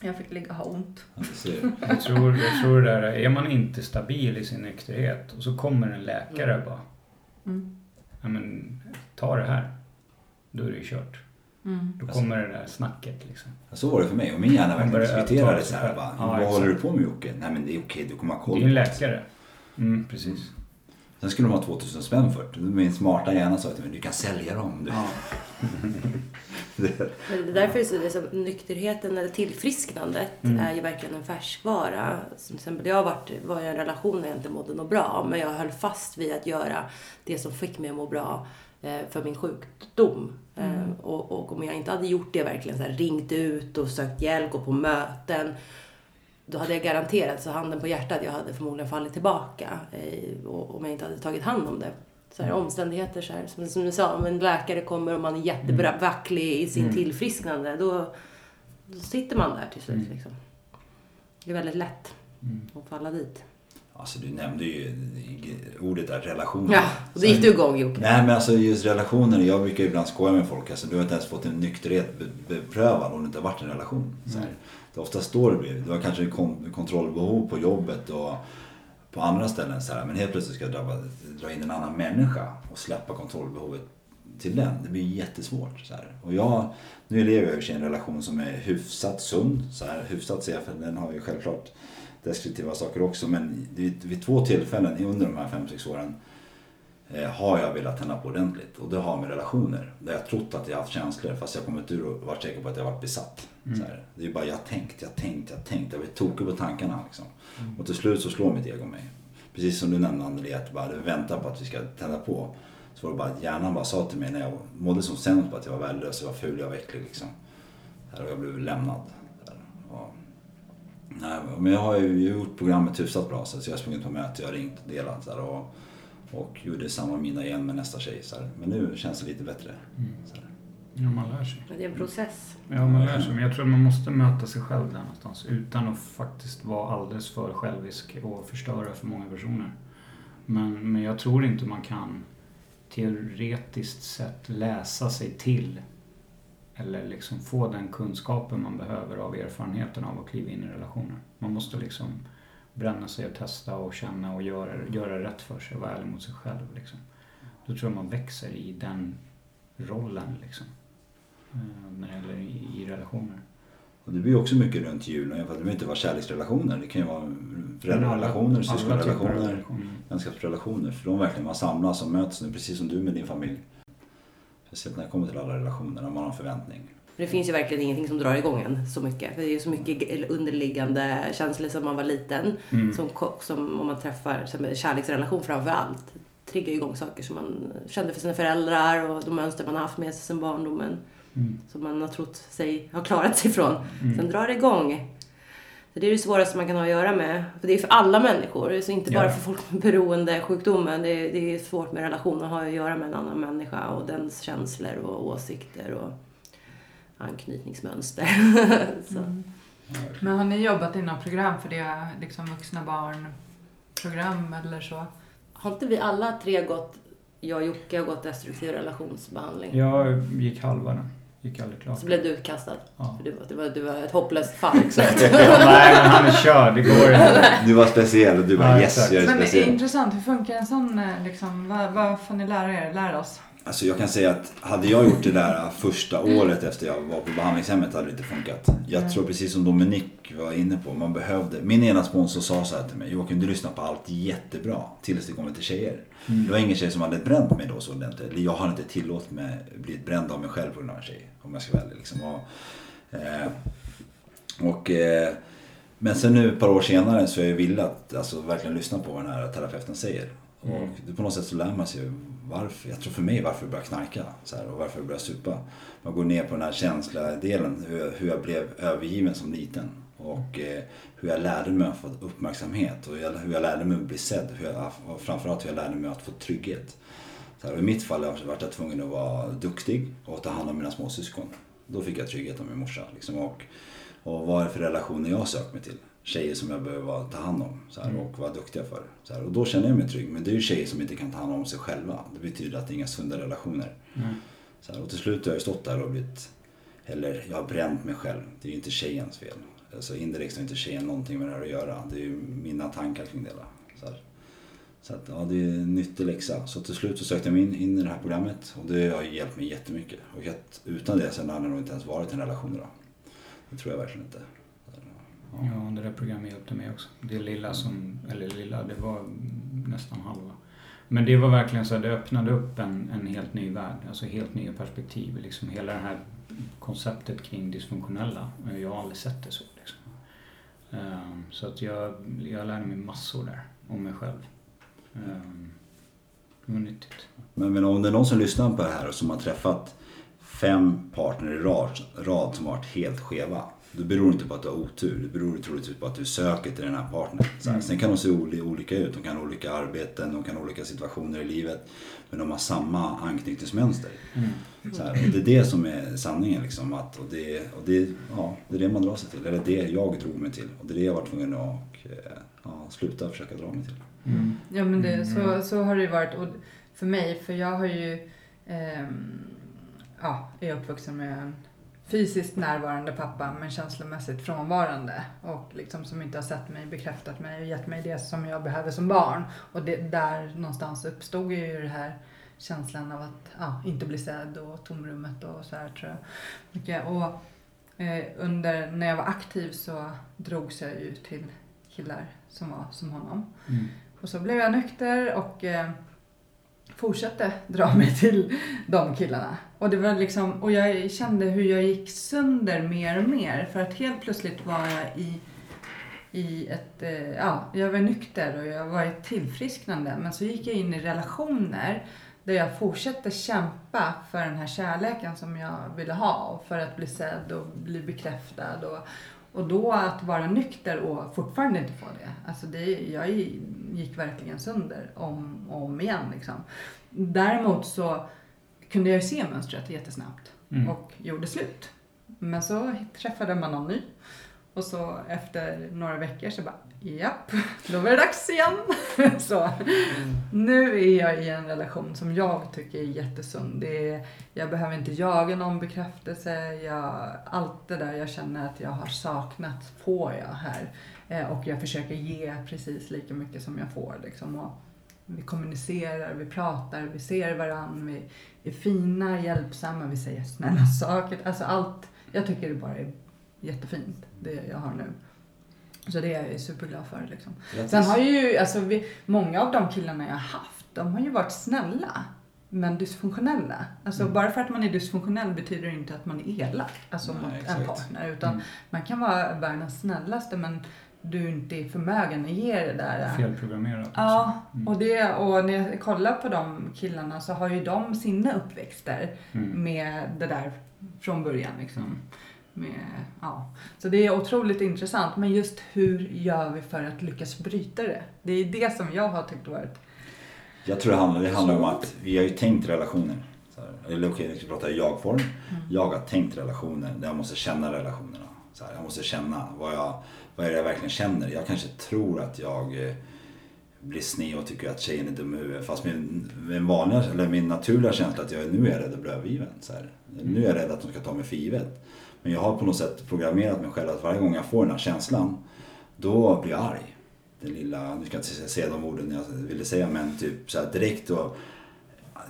Jag fick ligga och ha ont. Jag tror, jag tror det där, är man inte stabil i sin nykterhet och så kommer en läkare och bara, Mm. ja men ta det här. Då är det ju kört. Mm. Då kommer det där snacket liksom. Så var det för mig. Och min hjärna verkligen diskuterade så här. Bara, Ja, vad exakt. håller du på med Jocke? Nej men det är okej, du kommer ha Det koll är ju en det. läkare. Mm, precis. Sen skulle de ha 2000 spänn för det. Min smarta hjärna sa till mig, du kan sälja dem. Du. Ja. Det- Men det är därför är det så, det är så, nykterheten eller tillfrisknandet Mm. är ju verkligen en färskvara. Som exempel, jag har varit, var i en relation där jag inte mådde något bra, men jag höll fast vid att göra det som fick mig att må bra eh, för min sjukdom. Eh, och, och om jag inte hade gjort det verkligen, så här, ringt ut och sökt hjälp, gått på möten, då hade jag garanterat, så handen på hjärtat, jag hade förmodligen fallit tillbaka eh, om jag inte hade tagit hand om det. Så här, omständigheter, så här, som, som du sa, om en läkare kommer och man är jättevacklig i sin Mm. tillfrisknande, då, då sitter man där till slut. Mm. Liksom. Det är väldigt lätt Mm. att falla dit. Alltså du nämnde ju ordet där, relationer. Ja, och då gick du igång Jocke. Nej men alltså just relationer, jag brukar ibland skoja med folk. Alltså, du har inte ens fått en nykterhet be- beprövad om det inte har varit en relation. Så här. Det oftast då det, blir- du har kanske kontrollbehov på jobbet och på andra ställen. Så här, men helt plötsligt ska jag dra, dra in en annan människa och släppa kontrollbehovet till den. Det blir jättesvårt. Så här. Och jag, nu lever jag i och för sig i en relation som är hyfsat sund. Så här, hyfsat ser jag för den har ju självklart deskriptiva saker också. Men vid, vid två tillfällen under de här fem sex åren eh, har jag velat tända på ordentligt. Och det har med relationer. Där jag trott att jag haft känslor fast jag kommit ur och varit säker på att jag varit besatt. Så här. Det är bara jag tänkt, jag tänkt, jag tänkt. Jag blir tokig på tankarna liksom. Och till slut så slår mitt ego mig. Precis som du nämnde Anneli, att bara vänta på att vi ska tända på. Så var det bara att hjärnan bara sa till mig när jag mådde som sämst på att jag var värdelös, jag var ful, jag var äcklig liksom. Här, Och jag blev lämnad. Och, nej, men jag har ju gjort programmet hyfsat bra så jag har sprungit på möte, jag har ringt och delat. Här, och, och gjorde samma middag igen med nästa tjej. Så här. Men nu känns det lite bättre. Här. Ja, man lär sig. Det är en process. Ja, man lär sig. Men jag tror att man måste möta sig själv där någonstans utan att faktiskt vara alldeles för självisk och förstöra för många personer. Men, men jag tror inte man kan teoretiskt sett läsa sig till eller liksom få den kunskapen man behöver av erfarenheten av att kliva in i relationer. Man måste liksom bränna sig och testa och känna och göra, göra rätt för sig och vara ärlig mot sig själv. Liksom. Då tror jag man växer i den rollen liksom. Eh, När det gäller i, i relationer. Och det blir också mycket runt julen. För det behöver inte vara kärleksrelationer. Det kan ju vara föräldrarelationer, syskonrelationer, relationer. vänskapsrelationer. För de verkligen man samlas och möts nu, precis som du med din familj. Speciellt när det kommer till alla relationer, när man har en förväntning. Det finns ju verkligen ingenting som drar igång en så mycket. För det är ju så mycket underliggande känslor som man var liten. Mm. Som, som om man träffar kärleksrelation framför allt. Triggar igång saker som man kände för sina föräldrar och de mönster man har haft med sig sedan barndomen. Mm. Som man har trott sig ha klarat sig ifrån. Mm. Sen drar det igång. Så det är det svåraste man kan ha att göra med. För det är för alla människor. Så inte bara Ja. för folk med beroendesjukdomen. Det är, det är svårt med relationer att ha att göra med en annan människa och dens känslor och åsikter och anknytningsmönster. så. Mm. Men har ni jobbat i något program för det, liksom vuxna barn program eller så? Har inte vi alla tre gått, jag och Jocke har gått destruktiv relationsbehandling? Jag gick halva den. Gick aldrig klart. Så blev du utkastad. Ja. För du, var- du, var, du var ett hopplöst fall. Nej, men han är körd. Det går inte. Du var speciell och du bara Ja, yes, exakt. jag är Men det är speciell. intressant, hur funkar en sån eh, liksom, vad, vad får ni lära er, lära oss? Alltså jag kan säga att hade jag gjort det där första året efter jag var på behandlingshemmet hade det inte funkat. Jag tror precis som Dominic var inne på, man behövde. Min ena sponsor sa så här till mig, Joakim du lyssnar på allt jättebra tills det kommer till tjejer. Mm. Det var ingen tjej som hade bränt mig då så ordentligt. Jag har inte tillåtit mig bli bränd av mig själv på grund av en tjej. Om jag ska ärlig. Liksom. Och, eh, och, eh, men sen nu ett par år senare så är jag villig att alltså, verkligen lyssna på vad den här terapeuten säger. Mm. Och på något sätt så lär man sig varför, jag tror för mig varför jag började knarka så här, och varför jag började supa. Man går ner på den här känsliga delen, hur, hur jag blev övergiven som liten. Och eh, hur jag lärde mig att få uppmärksamhet och jag, hur jag lärde mig att bli sedd. Hur jag, och framförallt hur jag lärde mig att få trygghet. Så här, och I mitt fall har jag varit jag tvungen att vara duktig och ta hand om mina småsyskon. Då fick jag trygghet av min morsa. Liksom, och, och vad är det för relationer jag söker mig till? Tjejer som jag behöver ta hand om så här, och vara duktiga för. Så här, och då känner jag mig trygg. Men det är ju tjejer som inte kan ta hand om sig själva. Det betyder att det är inga sunda relationer. Mm. Så här, och till slut har jag stått där och blivit, eller jag har bränt mig själv. Det är ju inte tjejens fel. Alltså indirekt har inte tjejen någonting med det här att göra. Det är ju mina tankar kring det hela. Så, så att, ja, det är en nyttig läxa. Så till slut så sökte jag mig in, in i det här programmet och det har hjälpt mig jättemycket. Och utan det så hade jag nog inte ens varit i en relation idag. Det tror jag verkligen inte. Ja. Det där programmet hjälpte mig också. Det lilla som, eller lilla, det var nästan halva. Men det var verkligen så att det öppnade upp en, en helt ny värld, alltså helt nya perspektiv. Liksom hela det här konceptet kring dysfunktionella. Jag har aldrig sett det så. Liksom. Ehm, så att jag, jag lärde mig massor där om mig själv. Ehm, det var nyttigt. Men, men om det är någon som lyssnar på det här och som har träffat fem partner i rad, rad som varit helt skeva. Det beror inte på att du har otur. Det beror troligtvis på att du söker till den här partnern. Mm. Sen kan de se oli- olika ut. De kan ha olika arbeten, de kan ha olika situationer i livet. Men de har samma anknytningsmönster. Mm. Så här, och det är det som är sanningen. Liksom, att, och det, och det, ja, det är det man drar sig till. Eller det jag drog mig till. Och det är det jag var tvungen att eh, ja, sluta försöka dra mig till. Mm. Ja men det, Mm. så, så har det ju varit och för mig, för jag har ju ehm, ja, är uppvuxen med en fysiskt närvarande pappa men känslomässigt frånvarande och liksom som inte har sett mig, bekräftat mig och gett mig det som jag behöver som barn. Och det, där någonstans uppstod ju det här känslan av att ja, inte bli sedd och tomrummet och så här tror jag. Och eh, under, när jag var aktiv så drogs jag ju till killar som var som honom. Mm. Och så blev jag nykter och eh, fortsatte dra mig till de killarna. Och, det var liksom, och jag kände hur jag gick sönder mer och mer. För att helt plötsligt var jag i, i ett... Eh, ja, jag var nykter och jag var i ett tillfrisknande. Men så gick jag in i relationer där jag fortsatte kämpa för den här kärleken som jag ville ha. Och för att bli sedd och bli bekräftad. Och, och då att vara nykter och fortfarande inte få det. Alltså det, jag gick verkligen sönder om och om igen. Liksom. Däremot så kunde jag ju se mönstret jättesnabbt Mm. och gjorde slut. Men så träffade man någon ny. Och så efter några veckor så bara, japp, då var det dags igen. så nu är jag i en relation som jag tycker är jättesund. Det är, jag behöver inte jaga någon bekräftelse. Jag, allt det där jag känner att jag har saknat får jag här. Eh, och jag försöker ge precis lika mycket som jag får. Liksom. Och vi kommunicerar, vi pratar, vi ser varandra, vi är fina, hjälpsamma, vi säger snälla saker. Alltså allt, jag tycker det bara är jättefint, det jag har nu. Så det är jag superglad för. Liksom. Grattis. Sen har ju, alltså vi, många av de killarna jag har haft, de har ju varit snälla. Men dysfunktionella. Alltså bara för att man är dysfunktionell betyder det inte att man är elak. Alltså Nej, mot exakt. en partner. Utan Mm. man kan vara världens snällaste men du inte är förmögen att ge det där. Felprogrammerat. Ja, Mm. och, det, och när jag kollar på de killarna så har ju de sina uppväxter Mm. med det där från början. Liksom. Mm. Med, ja. Så det är otroligt intressant. Men just hur gör vi för att lyckas bryta det? Det är det som jag har tyckt varit... Jag tror det handlar, det handlar om att vi har ju tänkt relationer. Så här, eller okej, jag ska prata i jag-form. Jag har tänkt relationer där jag måste känna relationerna. Så här, jag måste känna vad, jag, vad är det jag verkligen känner. Jag kanske tror att jag eh, blir sned och tycker att tjejen är dum i huvudet. Fast min, min, vanliga, eller min naturliga känsla att jag, nu är jag rädd att bli övergiven. Så här. Nu är jag rädd att de ska ta mig för givet. Men jag har på något sätt programmerat mig själv att varje gång jag får den här känslan, då blir jag arg. Den lilla, nu ska jag inte säga de orden jag ville säga, men typ så direkt och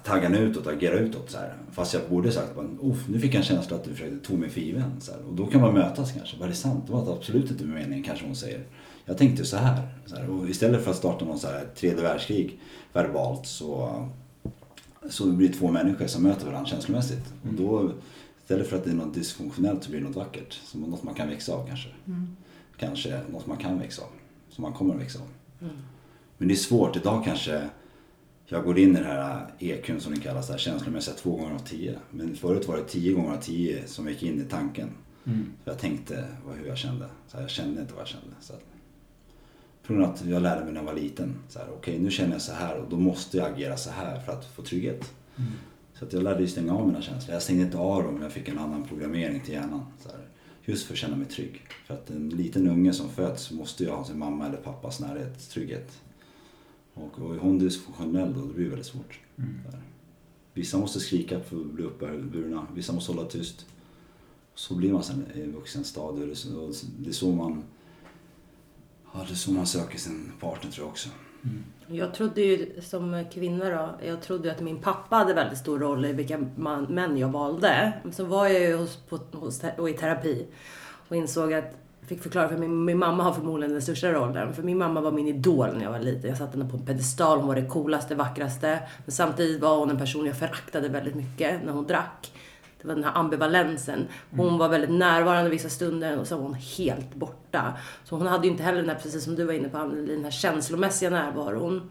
tagga utåt, agera utåt. Så här. Fast jag borde sagt Uff, nu fick jag en känsla att du försökte tog mig för given. Så här. Och då kan man mötas kanske. Var det sant? Det var absolut inte meningen kanske hon säger. Jag tänkte så här. Så här. Och istället för att starta någon så här tredje världskrig verbalt så, så blir det två människor som möter varandra känslomässigt. Och då, istället för att det är något dysfunktionellt så blir det något vackert. Som något man kan växa av kanske. Kanske något man kan växa av. Som man kommer att växa av. Men det är svårt. Idag kanske jag går in i den här EQn som det kallas, där känslomässiga två gånger av tio. Men förut var det tio gånger av tio som gick in i tanken. Mm. Jag tänkte vad, hur jag kände. Så här, jag kände inte vad jag kände. Så att, från att jag lärde mig när jag var liten. Så här, Okej, nu känner jag så här och då måste jag agera så här för att få trygghet. Så att jag lärde ju stänga av mina känslor. Jag stängde inte av dem, jag fick en annan programmering till hjärnan. Så här, just för att känna mig trygg. För att en liten unge som föds måste ju ha sin mamma eller pappas närhet, trygghet. Och, och är hon dysfunktionell då, då blir det väldigt svårt. Där. Vissa måste skrika för att bli uppburna, vissa måste hålla tyst. Så blir man sen i vuxen stadie. Det är så- man, ja, det är så man söker sin partner tror jag också. Jag trodde ju som kvinna då, jag trodde ju att min pappa hade väldigt stor roll i vilka man, män jag valde. Så var jag ju hos, på, hos, och i terapi och insåg att fick förklara för min, min mamma har förmodligen den största rollen. För min mamma var min idol när jag var liten. Jag satte henne på en pedestal. Hon var det coolaste, vackraste. Men samtidigt var hon en person jag föraktade väldigt mycket när hon drack. Det var den här ambivalensen. Hon var väldigt närvarande vissa stunder och så var hon helt borta. Så hon hade ju inte heller den här, precis som du var inne på Anneli, den här känslomässiga närvaron.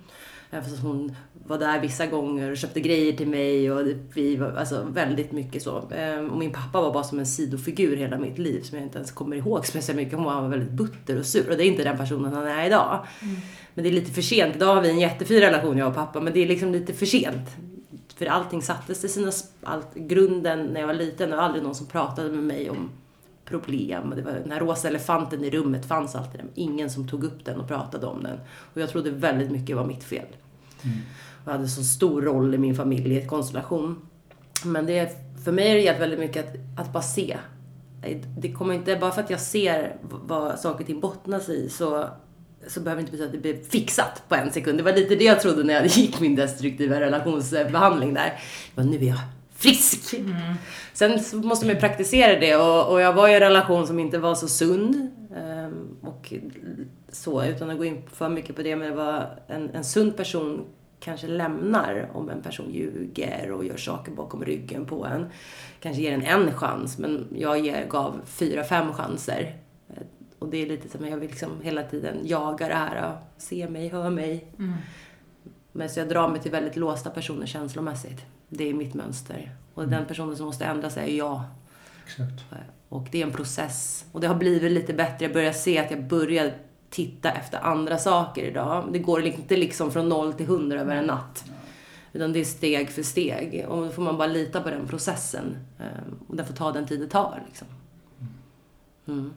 Fast hon var där vissa gånger och köpte grejer till mig och vi var alltså väldigt mycket så. Ehm, Och min pappa var bara som en sidofigur hela mitt liv som jag inte ens kommer ihåg speciellt mycket. Hon var väldigt butter och sur och det är inte den personen han är idag. Men det är lite för sent. Idag har vi en jättefin relation jag och pappa men det är liksom lite för sent. För allting sattes i sina... Allt, grunden när jag var liten, det var aldrig någon som pratade med mig om problem. Det var, den här rosa elefanten i rummet fanns alltid där, ingen som tog upp den och pratade om den. Och jag trodde väldigt mycket var mitt fel. Jag hade så stor roll i min familj i ett konstellation. Men det, för mig har det hjälpt väldigt mycket att, att bara se. Det kommer inte, bara för att jag ser vad saker och ting bottnas i så, så behöver det inte betyda att det blir fixat på en sekund. Det var lite det jag trodde när jag gick min destruktiva relationsbehandling där. Men nu är jag frisk! Sen så måste man ju praktisera det och, och jag var i en relation som inte var så sund. ehm, och så, utan att gå in för mycket på det, men det var en, en sund person kanske lämnar om en person ljuger och gör saker bakom ryggen på en. Kanske ger en en chans, men jag ger, gav fyra, fem chanser. Och det är lite som jag vill liksom hela tiden jaga det här. Se mig, hör mig. Men så jag drar mig till väldigt låsta personer känslomässigt. Det är mitt mönster. Och den personen som måste ändra sig är jag. Exakt. Och det är en process. Och det har blivit lite bättre. Jag börjar se att jag börjar titta efter andra saker idag. Det går inte liksom från noll till hundra över en natt. Utan det är steg för steg. Och då får man bara lita på den processen. Ehm, Och den får ta den tid det tar. Liksom. Mm.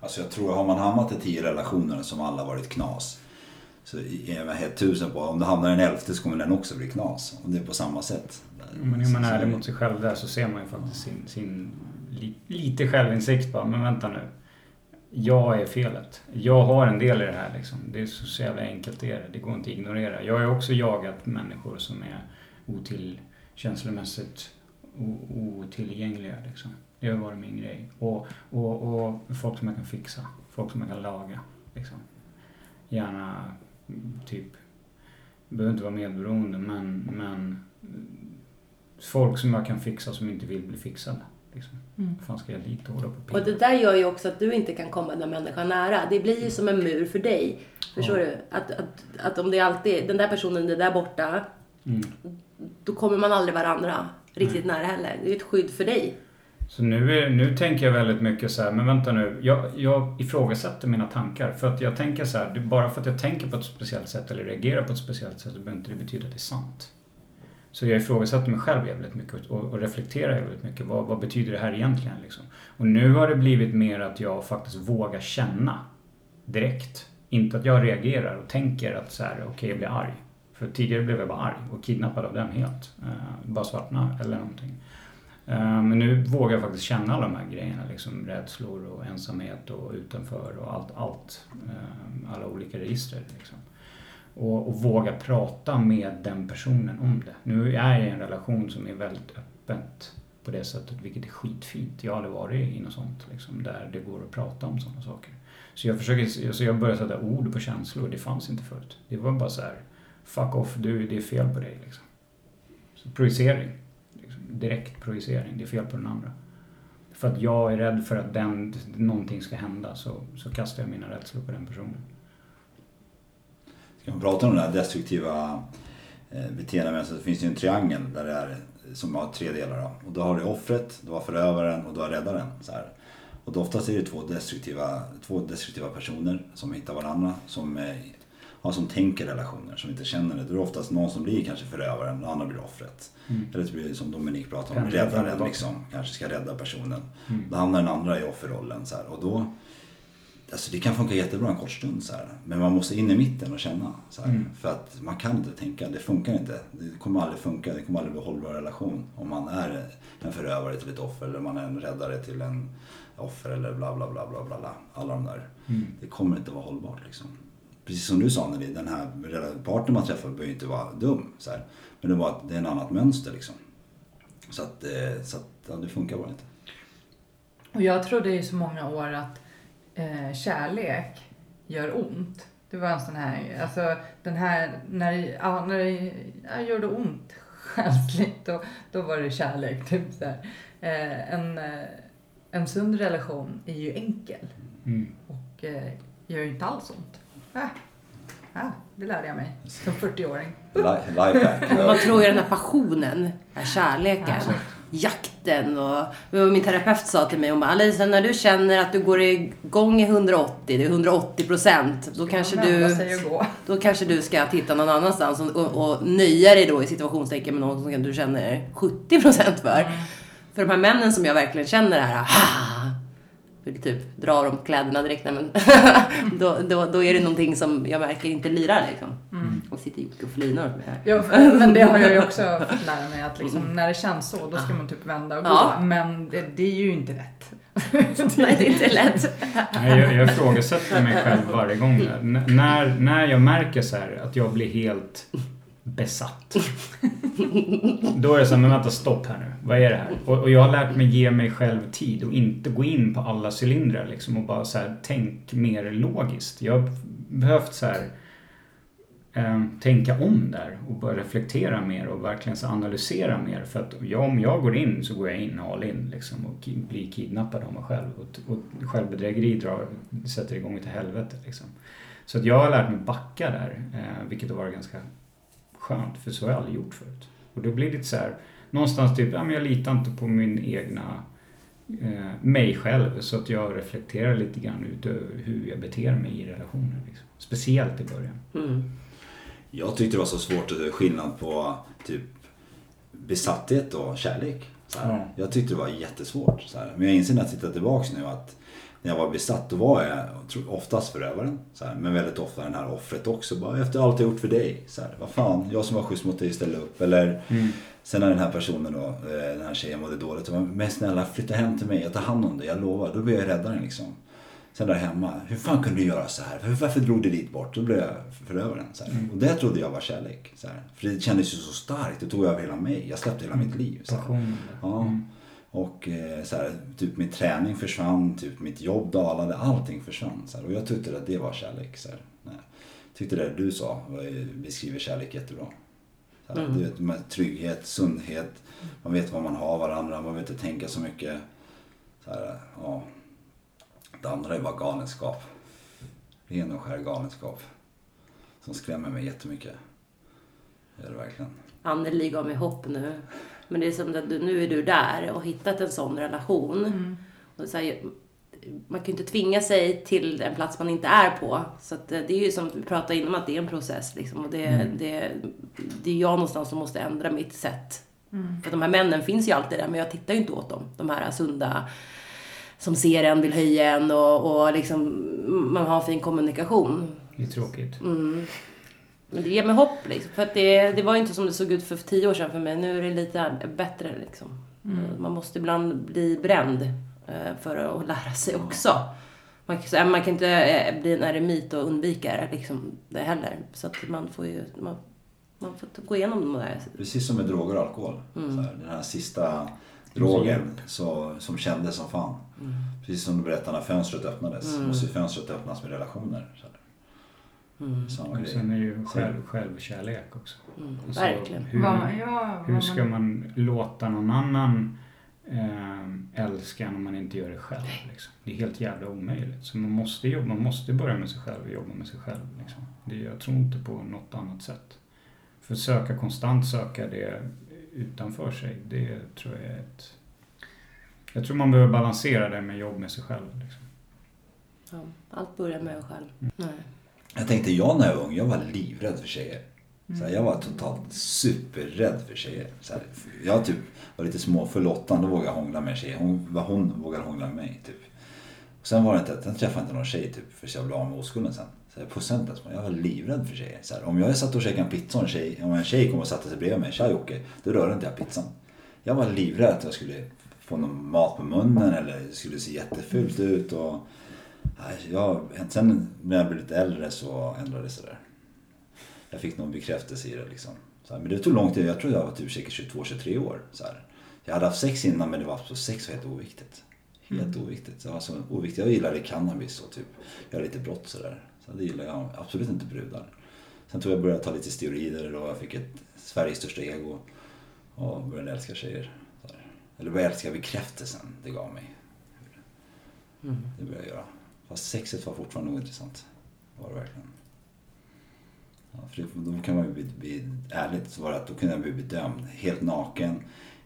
Alltså jag tror, har man hamnat i tio relationer som alla varit knas. Så är jag helt tusen på, om du hamnar i en elfte så kommer den också bli knas. Och det är på samma sätt. Men är man är ärlig mot sig själv där så ser man ju faktiskt sin, sin li, lite självinsikt bara. Men vänta nu. Jag är felet. Jag har en del i det här liksom. Det är så, så jävla enkelt det är. Det går inte att ignorera. Jag har ju också jagat människor som är otill, känslomässigt otillgängliga liksom. Det har varit min grej. Och, och, och folk som jag kan fixa. Folk som jag kan laga. Liksom. Gärna mm, typ, behöver inte vara medberoende men, men mm, folk som jag kan fixa som inte vill bli fixade. Liksom. Mm. Fan ska jag lita hålla på Och det där gör ju också att du inte kan komma den människan nära. Det blir ju som en mur för dig. Förstår Ja. du? Att, att, att om det alltid, den där personen är där borta, Mm. då kommer man aldrig varandra riktigt nära heller. Det är ett skydd för dig. Så nu, är, nu tänker jag väldigt mycket så här, men vänta nu. Jag, jag ifrågasätter mina tankar. För att jag tänker så här, bara för att jag tänker på ett speciellt sätt eller reagerar på ett speciellt sätt så behöver inte det betyda att det är sant. Så jag ifrågasätter mig själv jävligt mycket och, och reflekterar jävligt mycket. Vad, vad betyder det här egentligen? Liksom? Och nu har det blivit mer att jag faktiskt vågar känna direkt. Inte att jag reagerar och tänker att så här, okej jag blir arg. För tidigare blev jag bara arg och kidnappad av den helt. Uh, bara svartna eller någonting. Eh, men nu vågar jag faktiskt känna alla de här grejerna. Liksom rädslor och ensamhet och utanför och allt. allt eh, alla olika register. Liksom. Och, och våga prata med den personen om det. Nu är jag i en relation som är väldigt öppet på det sättet, vilket är skitfint. Jag har aldrig varit i något sånt, liksom, där det går att prata om sådana saker. Så jag försöker, så jag börjar sätta ord på känslor, det fanns inte förut. Det var bara så här, fuck off, du, det är fel på dig. Liksom. Så projicering, direkt projicering, det är fel på den andra. För att jag är rädd för att den, någonting ska hända så, så kastar jag mina rädslor på den personen. Ska man prata om det här destruktiva eh, beteendet, beteendemönstret så finns det ju en triangel där det är, som har tre delar. Då. Och då har du offret, du har förövaren och du har räddaren. Så här. Och då oftast är det två destruktiva, två destruktiva personer som hittar varandra. Som eh, har som tänker relationer, som inte känner det. Då är det oftast någon som blir kanske förövaren och andra blir offret. Mm. Eller så blir det som Dominik pratade om, räddaren liksom. Kanske ska rädda personen. Mm. Då hamnar den andra i offerrollen. Så här. Och då, alltså det kan funka jättebra en kort stund. Så här. Men man måste in i mitten och känna. Så. Mm. För att man kan inte tänka, det funkar inte. Det kommer aldrig funka, det kommer aldrig bli en hållbar relation. Om man är en förövare till ett offer eller man är en räddare till en offer eller bla bla bla bla bla. bla. Alla de där. Mm. Det kommer inte vara hållbart liksom. Precis som du sa Nelly, den här partnern man träffar behöver inte vara dum. Så här. Men det var att det är en annat mönster liksom. Så att, eh, så att ja, det funkar bara inte. Och jag trodde i så många år att eh, kärlek gör ont. Det var en sån här, alltså den här, när, det- ja, när det ja, gör det ont själsligt, då, då var det kärlek. Typ så här. Eh, en, eh, en sund relation är ju enkel Mm. och eh, gör ju inte alls ont. Ah, ah, det lärde jag mig som 40-åring. Li- Lifehack. Man tror ju den här passionen, den här kärleken, jakten och min terapeut sa till mig, hon bara Alisa när du känner att du går igång i 180, det är 180 procent, då kanske du. Då kanske du ska titta någon annanstans och, och, och nöja dig då i situationstecken med någon som du känner 70% för. För de här männen som jag verkligen känner det här, "Ah", vill typ dra dem kläderna direkt, nej, men då, då, då är det någonting som jag märker inte lirar liksom. Och sitter Jocke och flinar här. För- men det har jag ju också fått lära mig att liksom, när det känns så, då ska man typ vända och gå. Ja. Men det, det är ju inte rätt. Nej, det är inte lätt. Nej, jag, jag ifrågasätter mig själv varje gång. där. N- när, när jag märker så här att jag blir helt besatt. Då är det så här, men vänta stopp här nu. Vad är det här? Och, och jag har lärt mig ge mig själv tid och inte gå in på alla cylindrar liksom och bara så här, tänk mer logiskt. Jag har behövt så här eh, tänka om där och börja reflektera mer och verkligen så analysera mer. För att jag, om jag går in så går jag in all in liksom och blir kidnappad av mig själv. Och, och självbedrägeri drar, sätter igång till helvete liksom. Så att jag har lärt mig backa där, eh, vilket har varit ganska skönt, för så har jag aldrig gjort förut. Och då blir det så här, någonstans typ, ja men jag litar inte på min egna, eh, mig själv, så att jag reflekterar lite grann utöver hur jag beter mig i relationer. Liksom. Speciellt i början. Mm. Jag tyckte det var så svårt att se skillnad på typ besatthet och kärlek. Så här. Ja. Jag tyckte det var jättesvårt. Så här. Men jag inser när jag tittar tillbaks nu att när jag var besatt då var jag oftast förövaren. Så här. Men väldigt ofta den här offret också. Bara, efter allt jag gjort för dig. Så här. Vad fan, jag som var schysst mot dig ställde upp. Eller sen när den här personen då, eh, den här tjejen mådde dåligt. Var, men snälla flytta hem till mig, jag tar hand om dig, jag lovar. Då blir jag räddaren liksom. Sen där hemma, hur fan kunde du göra så här? Varför, drog du dit bort? Då blev jag förövaren. Så här. Och det trodde jag var kärlek. Så här. För det kändes ju så starkt, det tog över hela mig. Jag släppte hela mitt liv. Så här. Ja. Och eh, så här, typ min träning försvann, typ mitt jobb dalade, allting försvann. Så här. Och jag tyckte att det var kärlek. Så här. Nej. Tyckte det du sa beskriver kärlek jättebra. Så här, Mm. du vet, med trygghet, sundhet, man vet vad man har varandra, man behöver inte tänka så mycket. Så här, ja. Det andra är bara galenskap. Ren och skär galenskap. Som skrämmer mig jättemycket. Det gör det verkligen. Anneli gav mig hopp nu. Men det är som att nu är du där och hittat en sån relation. Mm. Och så här, man kan ju inte tvinga sig till en plats man inte är på. Så att eh, det är ju som vi pratade innan att det är en process. Liksom. Och det, Mm. det, det är jag någonstans som måste ändra mitt sätt. Mm. För de här männen finns ju alltid där, men jag tittar ju inte åt dem. De här sunda som ser en, vill höja en och, och liksom, man har en fin kommunikation. Det är tråkigt. Mm. Men det ger mig hopp liksom. För att det, det var inte som det såg ut för tio år sedan för mig. Nu är det lite bättre liksom. Man måste ibland bli bränd eh, för att lära sig också. Man, kan- här, man kan inte eh, bli en eremit och undvika det, liksom, det heller. Så att man får ju man, man får gå igenom de där. Precis som med droger och alkohol. Mm. Så här, den här sista drogen så, som kändes som fan. Mm. Precis som du berättade när fönstret öppnades. Mm. måste ju fönstret öppnas med relationer. Så här. Mm. Samma sen är det ju själv, självkärlek också. Mm. Alltså, Verkligen. Hur, man, ja, hur ska man låta någon annan eh, älska en om man inte gör det själv? Liksom? Det är helt jävla omöjligt. Så man måste, jobba, man måste börja med sig själv och jobba med sig själv. Liksom. Det, jag tror inte på något annat sätt. För söka konstant söka det utanför sig, det tror jag är ett... Jag tror man behöver balansera det med jobb med sig själv. Liksom. Ja, allt börjar med en själv. Mm. Nej. Jag tänkte jag när jag var ung, jag var livrädd för tjejer. Så här, jag var totalt superrädd för tjejer. Så här, jag typ var lite småfull åttan, då vågade jag hångla med tjejer. Hon, hon vågade hångla med mig. Typ. Och sen var det inte, sen träffade jag inte någon tjej typ, för jag blev av med oskulden sen. Så jag pussade inte ens Jag var livrädd för tjejer. Så här, om jag satt och käkade en pizza och en tjej, om en tjej kom och satte sig bredvid mig, tja Jocke, då rörde inte jag pizzan. Jag var livrädd att jag skulle få någon mat på munnen eller det skulle se jättefult ut. Och, jag, sen när jag blev lite äldre så ändrades det där. Jag fick någon bekräftelse i det liksom. Så här, men det tog lång tid. Jag tror jag var typ säkert 22-23 år. Så här. Jag hade haft sex innan men det var så sex var helt oviktigt. Helt oviktigt. Det var så oviktigt. Jag gillade cannabis och typ göra lite brott sådär. Så det gillar jag absolut inte brudar. Sen tror jag började ta lite steroider och jag fick ett Sveriges största ego. Och började älska tjejer. Eller började älska bekräftelsen det gav mig. Mm. Det började jag göra. Fast sexet var fortfarande ointressant. Var det verkligen. Ja, för det, då kan man ju bli, bli ärligt så var det att då kunde jag bli bedömd helt naken,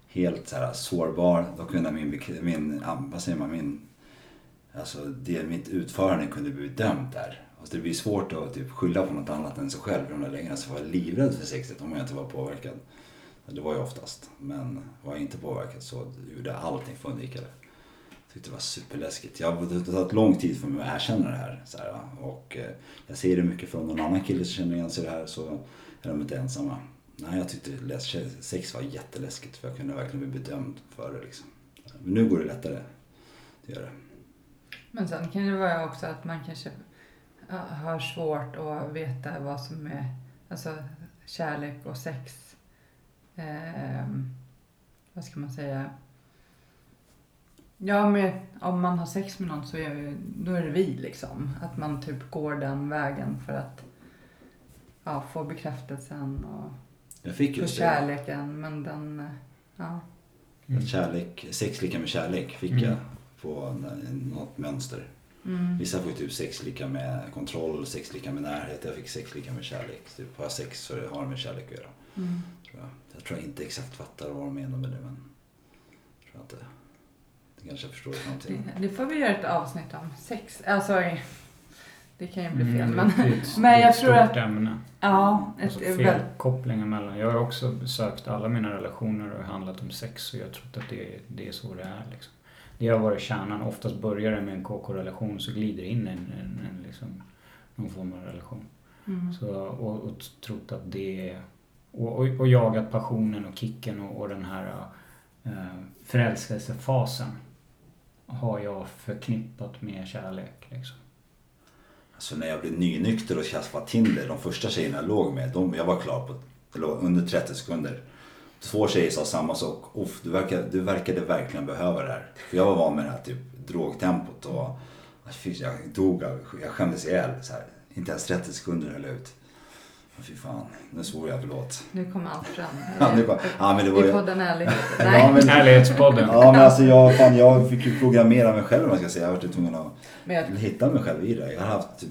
helt så här sårbar. Då kunde min, min vad säger man, min, alltså det, mitt utförande kunde bli bedömt där. Alltså det blir svårt att typ skylla på något annat än sig själv. i De där lägena. så alltså, var jag livrädd för sexet om jag inte var påverkad. Det var jag oftast. Men var jag inte påverkad så gjorde jag allting för att undvika det. Tyckte det var superläskigt. Jag det har tagit lång tid för mig att erkänna det här. Så här och eh, jag ser det mycket från någon annan kille som känner igen sig i det här så är de inte ensamma. Nej, jag tyckte sex var jätteläskigt för jag kunde verkligen bli bedömd för det liksom. Men nu går det lättare. Det gör det. Men sen kan det vara också att man kanske har svårt att veta vad som är alltså, kärlek och sex. Eh, vad ska man säga? Ja, men om man har sex med någon så är ju, då är det vi liksom. Att man typ går den vägen för att ja, få bekräftelsen och Jag fick få just det. kärleken. Men den, ja. Att Kärlek, sex lika med kärlek fick Mm. jag på något mönster. Mm. Vissa får ju typ sex lika med kontroll, sex lika med närhet. Jag fick sex lika med kärlek. Typ har sex så har det med kärlek att göra. Mm. Tror jag. jag tror jag inte exakt fattar vad de menar med det men tror jag inte. Det kanske jag förstår i Det, det får vi göra ett avsnitt om. Sex. Alltså, det kan ju bli fel. Mm, men, det ett- men det är jag ett tror att- ämne. ja, ett, Alltså felkopplingar mellan. Jag har också sökt alla mina relationer och handlat om sex och jag har trott att det, är- det är så det är. Liksom. Det har varit kärnan. Oftast börjar det med en KK-relation så glider in en, en, en liksom, någon form av relation. mm. Så, och, och trott att det är... Och, och, och jagat passionen och kicken och, och den här äh, förälskelsefasen har jag förknippat med kärlek. Liksom. Alltså när jag blev nynykter och skaffade Tinder, de första tjejerna jag låg med, de, jag var klar på, låg under 30 sekunder. två tjejer sa samma sak. Uff, du, verkade, du verkade verkligen behöva det här. För jag var van med det här typ drogtempot och fy, jag dog, jag skämdes ihjäl. Så här. Inte ens 30 sekunder höll jag ut. Fy fan, nu svor jag, förlåt. Nu kommer allt fram. Ja, det var, ja men det var I ju... podden Ärlighet. Ja, men, Ärlighetspodden. ja men alltså jag, fan, jag fick ju programmera mig själv om man ska säga. Jag var tvungen att jag, hitta mig själv i det. Jag har haft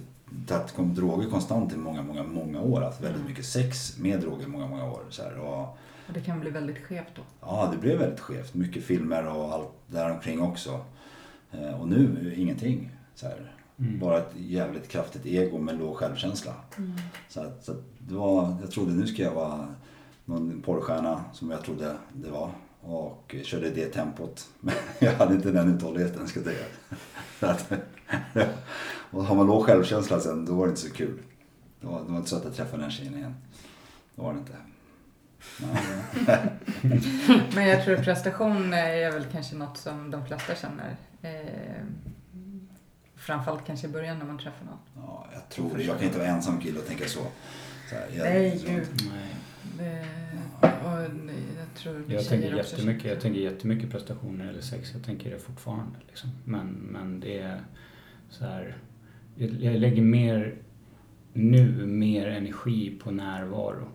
tagit kom, droger konstant i många, många, många år. Haft Mm. väldigt mycket sex med droger i många, många år. Så här, och, och det kan bli väldigt skevt då. ja, det blev väldigt skevt. Mycket filmer och allt däromkring också. Eh, och nu, ingenting. Så här. Mm. Bara ett jävligt kraftigt ego med låg självkänsla. Så, att, så att det var, jag trodde nu ska jag vara någon porrstjärna som jag trodde det var. Och körde det tempot. Men jag hade inte den uthålligheten ska jag säga. Så att, och har man låg självkänsla sen då var det inte så kul. Det var, det var inte så att jag träffade den tjejen igen. Det var det inte. Men jag tror prestation är väl kanske något som de flesta känner. Eh, framförallt kanske i början när man träffar någon. Ja, jag tror det. Jag kan inte vara ensam kille och tänka så. Så här, jag, Nej, gud. Nej. Eh, och jag tror Jag tänker, också jättemycket, jag tänker jättemycket prestationer eller sex. Jag tänker det fortfarande. Liksom. Men, men det är så här. Jag, jag lägger mer nu mer energi på närvaro.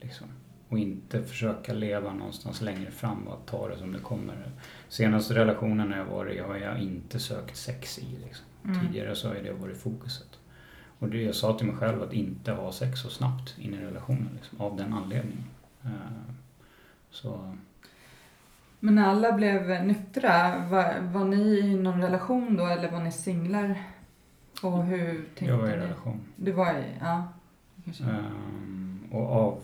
Liksom. Och inte försöka leva någonstans längre fram och ta det som det kommer. Senaste relationen jag varit i har jag inte sökt sex i. Liksom. Mm. Tidigare så har det varit fokuset. Och det jag sa till mig själv att inte ha sex så snabbt in i relationen. Liksom, av den anledningen. Eh, Så Men när alla blev nyktra, var, var ni i någon relation då eller var ni singlar? Och hur tänkte jag var i ni? relation. Du var i, ja. Ehm, och av,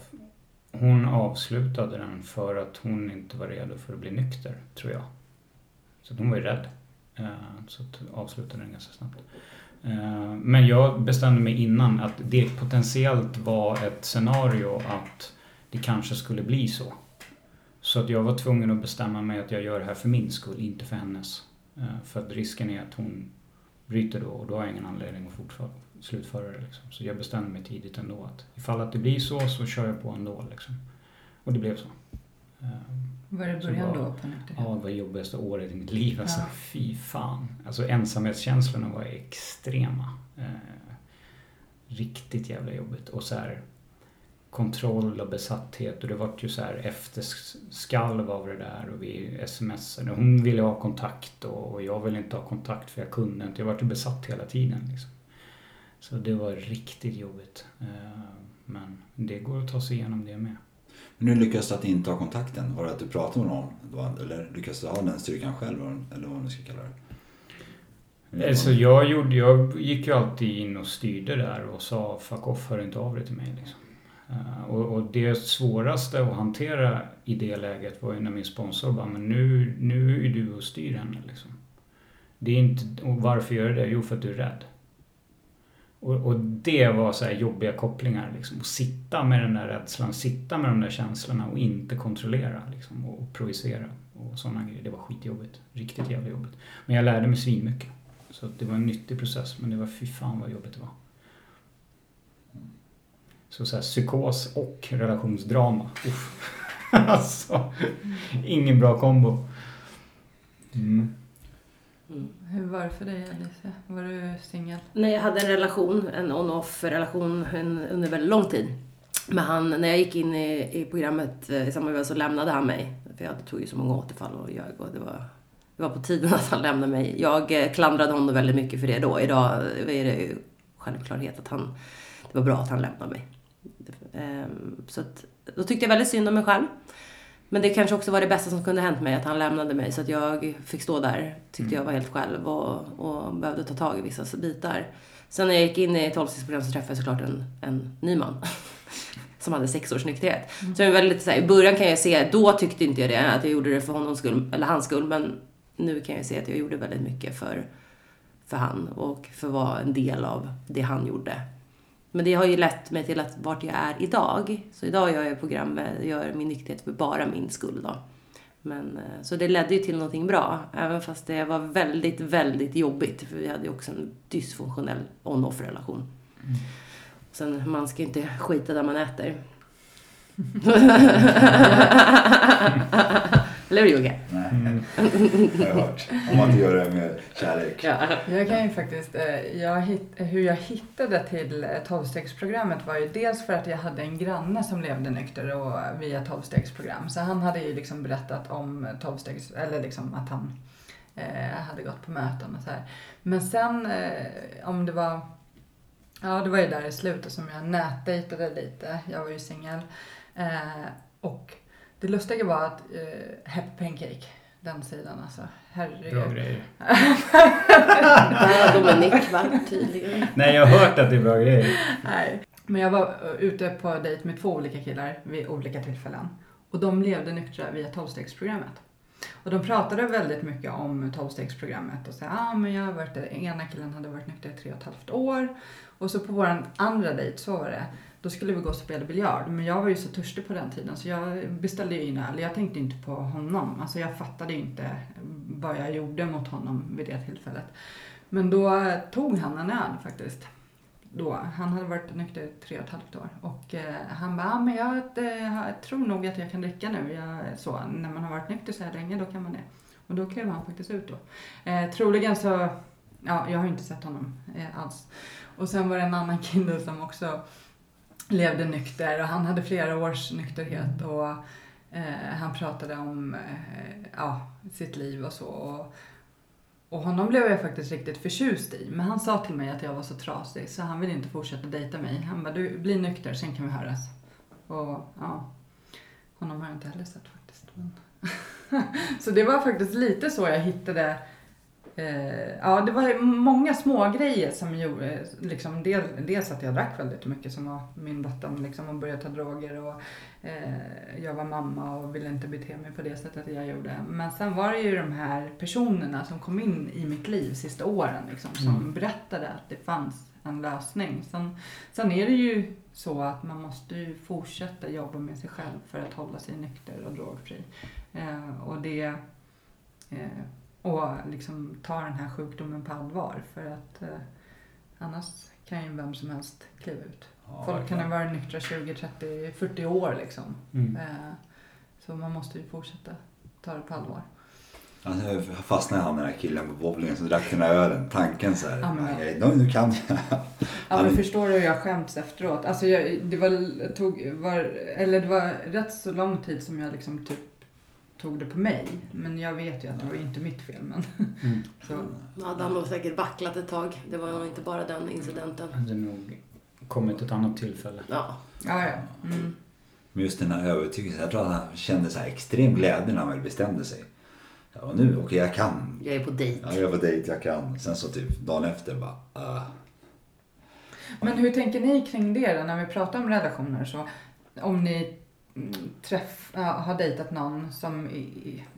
hon avslutade den för att hon inte var redo för att bli nykter, tror jag. Så hon var ju rädd. Ehm, så avslutade den ganska snabbt. Eh, men jag bestämde mig innan att det potentiellt var ett scenario att det kanske skulle bli så. Så att jag var tvungen att bestämma mig att jag gör det här för min skull, inte för hennes. Eh, för att risken är att hon bryter då och då har jag ingen anledning att slutföra det. Liksom. Så jag bestämde mig tidigt ändå att ifall att det blir så, så kör jag på ändå. Liksom. Och det blev så. Eh, var det början då på? Ja, det var jobbigaste året i mitt liv. Alltså, Ja. fy fan. Alltså ensamhetskänslorna var extrema. Eh, riktigt jävla jobbigt. Och så här kontroll och besatthet. Och det vart ju så här efterskalv av det där. Och vi smsade. Hon ville ha kontakt och, och jag ville inte ha kontakt för jag kunde inte. Jag vart ju besatt hela tiden. Liksom. Så det var riktigt jobbigt. Eh, men det går att ta sig igenom det med. Men hur lyckades du att inte ha kontakten? Var det att du pratade med någon? Eller lyckades du ha den styrkan själv? Eller vad man ska kalla det? Alltså jag, gjorde, jag gick ju alltid in och styrde där och sa fuck off, hör inte av dig till mig. Liksom. Eh, och, och det svåraste att hantera i det läget var ju när min sponsor bara, men nu, nu är du och styr henne. Liksom. Det är inte, och varför gör du det? Jo, för att du är rädd. Och, och det var så här jobbiga kopplingar. Liksom. Att sitta med den där rädslan, sitta med de där känslorna och inte kontrollera liksom, och, och projicera. Och sådana grejer. Det var skitjobbigt. Riktigt jävla jobbigt. Men jag lärde mig svinmycket. Så det var en nyttig process, men det var fy fan vad jobbigt det var. Så, så här, psykos och relationsdrama. Uff. alltså, ingen bra kombo. Mm. Mm. Hur var det för dig Alicia? Var du singel? Nej, jag hade en relation, en on-off relation en, under väldigt lång tid. Men han, när jag gick in i, i programmet eh, i samma så lämnade han mig. För jag tog ju så många återfall och jag och det var, det var på tiden att han lämnade mig. Jag eh, klandrade honom väldigt mycket för det då. Idag eh, är det ju självklarhet att han, det var bra att han lämnade mig. Ehm, så att, då tyckte jag väldigt synd om mig själv. Men det kanske också var det bästa som kunde hänt mig, att han lämnade mig. Så att jag fick stå där, tyckte jag var helt själv och, och behövde ta tag i vissa bitar. Sen när jag gick in i ett tolvstegsprogram så träffade jag såklart en, en ny man. som hade sex års nykterhet. Så det var väldigt så här, i början kan jag se, då tyckte inte jag det, att jag gjorde det för honom skull, eller hans skull. Men nu kan jag se att jag gjorde väldigt mycket för, för han och för att vara en del av det han gjorde. Men det har ju lett mig till att vart jag är idag. Så idag gör jag program, med- gör min nykterhet för bara min skull då. Men, eh, så det ledde ju till någonting bra, även fast det var väldigt, väldigt jobbigt. För vi hade ju också en dysfunktionell on-off relation. Sen, man ska inte skita där man äter. Eller hur Jocke? Nej, Mm. har jag hört. Om man inte gör det med kärlek. Ja. Jag kan ju faktiskt, eh, jag hitt, hur jag hittade till eh, tolvstegsprogrammet var ju dels för att jag hade en granne som levde nykter och via tolvstegsprogram. Så han hade ju liksom berättat om tolvstegs, eller liksom att han eh, hade gått på möten och så här. Men sen eh, om det var, ja det var ju där i slutet som jag nätdejtade lite. Jag var ju singel. Eh, och det lustiga var att eh, Happy Pancake, den sidan alltså, herregud. Bra grejer. Där Dominik va, tydligen. Nej, jag har hört att det är bra grejer. Nej. Men jag var eh, ute på dejt med två olika killar vid olika tillfällen. Och de levde nyktra via tolvstegsprogrammet. Och de pratade väldigt mycket om tolvstegsprogrammet och sa ah, men jag har varit, ena killen hade varit nykter i tre och ett halvt år. Och så på vår andra dejt, så var det, då skulle vi gå och spela biljard. Men jag var ju så törstig på den tiden så jag beställde ju in öl. Jag tänkte inte på honom. Alltså jag fattade inte vad jag gjorde mot honom vid det tillfället. Men då tog han en öl faktiskt. Då. Han hade varit nykter i tre och ett halvt år. Och eh, han bara, ah, men jag, eh, jag tror nog att jag kan dricka nu. Jag, så, när man har varit nykter så här länge, då kan man det. Och då klev han faktiskt ut då. Eh, troligen så, ja, jag har inte sett honom eh, alls. Och sen var det en annan kille som också levde nykter och han hade flera års nykterhet och eh, han pratade om eh, ja, sitt liv och så. Och, och honom blev jag faktiskt riktigt förtjust i. Men han sa till mig att jag var så trasig så han ville inte fortsätta dejta mig. Han bara, du blir nykter, sen kan vi höras. Och ja, honom har jag inte heller sett faktiskt. Men så det var faktiskt lite så jag hittade Eh, ja, det var många små grejer som gjorde, liksom, del, dels att jag drack väldigt mycket som var min vatten, liksom, och började ta droger och eh, jag var mamma och ville inte bete mig på det sättet jag gjorde. Men sen var det ju de här personerna som kom in i mitt liv sista åren liksom, som Mm. berättade att det fanns en lösning. Sen, sen är det ju så att man måste ju fortsätta jobba med sig själv för att hålla sig nykter och drogfri. Eh, och det eh, och liksom ta den här sjukdomen på allvar för att eh, annars kan ju vem som helst kliva ut. Ja, Folk kan verkligen. ha varit nyktra 20, 30, 40 år liksom. Mm. Eh, så man måste ju fortsätta ta det på allvar. Alltså, jag fastnade han den här killen på bowlingen som drack den här ölen. Tanken så här. Ja, men- "Nej, nu, nu kan jag. Ja men förstår du hur jag skämts efteråt? Alltså jag, det var, tog, var, eller det var rätt så lång tid som jag liksom typ tog det på mig. Men jag vet ju att det var inte mitt fel. Men, Mm. så, han nog säkert vacklat ett tag. Det var nog inte bara den incidenten. Hade nog kommit ett annat tillfälle. Ja. ja, ja. Mm. Men just den här övertygelsen. Jag tror att han kände så här extrem glädje när han väl bestämde sig. Ja, och nu, okej jag kan. Jag är på dejt. Ja, jag är på dejt, jag kan. Sen så typ dagen efter bara, uh, Men hur tänker ni kring det då, när vi pratar om relationer? Så om ni träff, ja, har dejtat någon som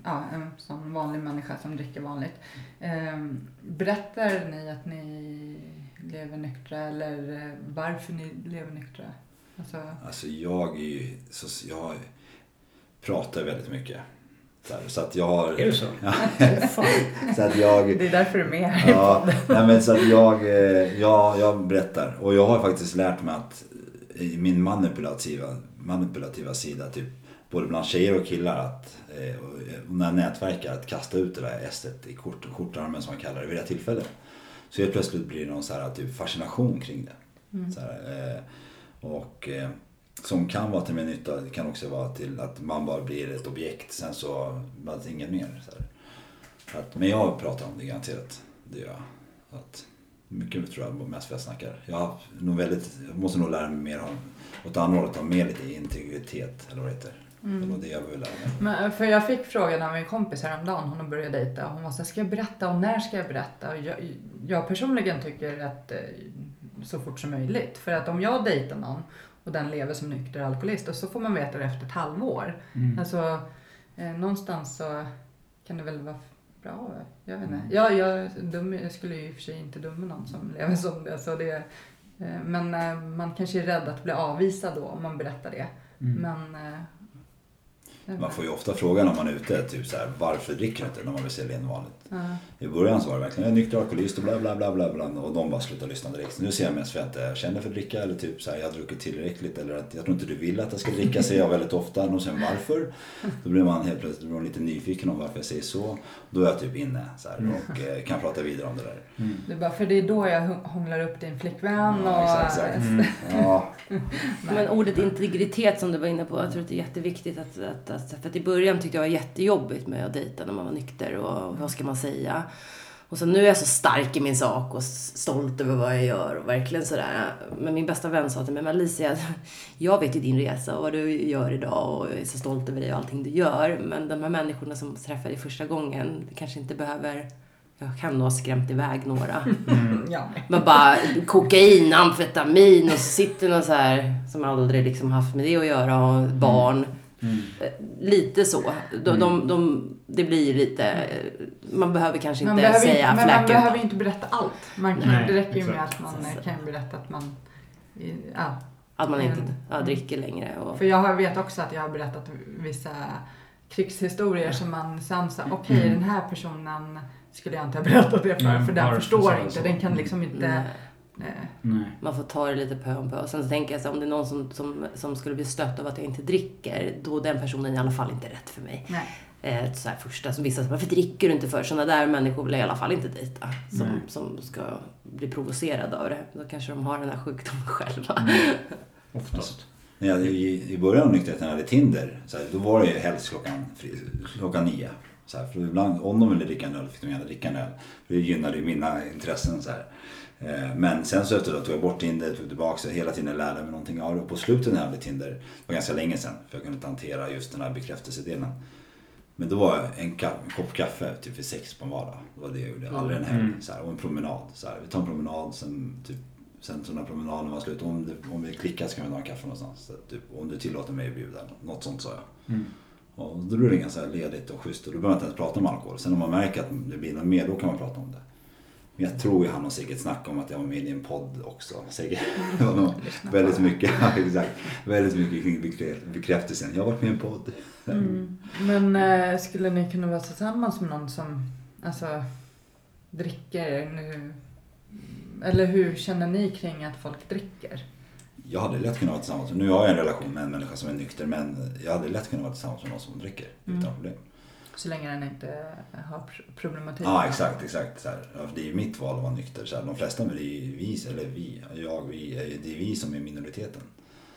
ja, en sån vanlig människa som dricker vanligt. Eh, berättar ni att ni lever nyktra eller eh, varför ni lever nyktra? Alltså, alltså jag är ju, så, jag pratar väldigt mycket. Så, här, så att jag har... Är det så? Ja, så att jag... det är därför du är med här Ja, nej men så att jag, eh, jag, jag berättar. Och jag har faktiskt lärt mig att i min manipulativa, manipulativa sida, typ både bland tjejer och killar, att, eh, och och när nätverkar, att kasta ut det där esset i kort, kortarmen som man kallar det vid det tillfället. Så helt plötsligt blir det någon så här, typ fascination kring det. Mm. Här, eh, och eh, som kan vara till min nytta, det kan också vara till att man bara blir ett objekt, sen så bara inget mer. Så. Att, men jag pratar om det garanterat. Det gör jag. Att, mycket tror jag mest för jag snackar. Jag, har nog väldigt, jag måste nog lära mig mer om, åt andra hållet, ha mer lite integritet eller vad det heter. Det var det jag ville lära mig. Men, för jag fick frågan av min kompis häromdagen, hon har börjat dejta. Hon var så här, ska jag berätta och när ska jag berätta? Och jag, jag personligen tycker att eh, så fort som möjligt. För att om jag dejtar någon och den lever som nykter alkoholist och så får man veta det efter ett halvår. Mm. Alltså eh, någonstans så kan det väl vara bra. Jag vet inte. Mm. Ja, jag, dum, jag skulle ju i och för sig inte döma någon som lever som det. Så det eh, men eh, man kanske är rädd att bli avvisad då om man berättar det. Mm. Men eh, Man får ju ofta frågan när man är ute, typ så här, varför dricker du inte när man vill sälja in vanligt? Ja. I början så var det verkligen, jag är nykter alkoholist och bla bla bla bla bla och de bara slutade lyssna direkt. Så nu ser jag mest för att jag känner för att dricka eller typ så här, jag har druckit tillräckligt eller att jag tror inte du vill att jag ska dricka säger jag väldigt ofta. De säger varför? Då blir man helt plötsligt blir man lite nyfiken om varför jag säger så. Då är jag typ inne så här, och eh, kan prata vidare om det där. Det är bara för det är då jag hå- hånglar upp din flickvän och... Ja, exakt, exakt. Mm. Ja, Men ordet integritet som du var inne på, jag tror att det är jätteviktigt att, att, att för att i början tyckte jag det var jättejobbigt med att dejta när man var nykter och vad ska man säga. Och så nu är jag så stark i min sak och stolt över vad jag gör och verkligen sådär. Men min bästa vän sa till mig, men Alicia, jag vet ju din resa och vad du gör idag och jag är så stolt över dig och allting du gör. Men de här människorna som träffar dig första gången, kanske inte behöver jag kan nog ha skrämt iväg några. Ja. Men bara kokain, amfetamin och så sitter någon så här som aldrig liksom haft med det att göra och barn. Eh, Lite så. De, de, de, det blir lite... eh, Man behöver kanske inte behöver, säga inte, men man behöver ju inte berätta allt. Man kan, Nej, det räcker ju exakt. med att man eh, kan berätta att man... Ja. Att man inte Mm. ja, dricker längre. Och, För jag vet också att jag har berättat vissa krigshistorier som man sen sa, okej Mm. den här personen skulle jag inte ha berättat det för, Nej, för den förstår inte. så? Den kan liksom inte... Nej, Nej. man får ta det lite pö om pö. Och sen så tänker jag så här, om det är någon som, som, som skulle bli stött av att jag inte dricker, då är den personen i alla fall inte rätt för mig. nej. Eh, så här första som vissa säger, varför dricker du inte för? Sådana där människor vill jag i alla fall inte dejta. Som, Nej. som ska bli provocerade av det. Då kanske de har den här sjukdomen själva. Mm. Oftast. När jag, i, I början av nykterheten hade Tinder, så här, då var det ju helst klockan, klockan nio. Så här, för ibland, om de ville dricka en öl fick de gärna dricka en öl. För det gynnade ju mina intressen. Så här. Eh, Men sen så efter det tog jag bort Tinder, tog tillbaka så hela tiden lärde mig någonting av det. Och på slutet när jag hade Tinder, det var ganska länge sedan, för jag kunde inte hantera just den här bekräftelsedelen. Men då var jag en, ka- en kopp kaffe typ vid sex på en vardag. Det var det jag gjorde, aldrig en helg. Mm. Så här, och en promenad. Så här, vi tar en promenad, sen typ Sen så när promenaden var slut, om, det, om vi klickar så kan vi ta en kaffe någonstans. Så, typ, om du tillåter mig att bjuda, något sånt sa jag. Mm. Och då blir det ganska ledigt och schysst och då behöver man inte ens prata om alkohol. Sen om man märker att det blir något mer, då kan man prata om det. Men jag tror ju han och Sigge snackade om att jag var med i en podd också. Nog väldigt mycket, exakt. Väldigt mycket kring bekrä- bekräftelsen. Jag har varit med i en podd. Mm. Men eh, skulle ni kunna vara tillsammans med någon som alltså, dricker nu? Eller hur känner ni kring att folk dricker? Jag hade lätt kunnat vara tillsammans nu har jag en relation med en människa som är nykter men jag hade lätt kunnat vara tillsammans med någon som dricker Mm. utan problem. Så länge den inte har pr- problematik. Ja exakt, exakt. Så här. Det är ju mitt val att vara nykter. Så här. De flesta, det är vi, eller vi, jag, vi, det är vi som är minoriteten.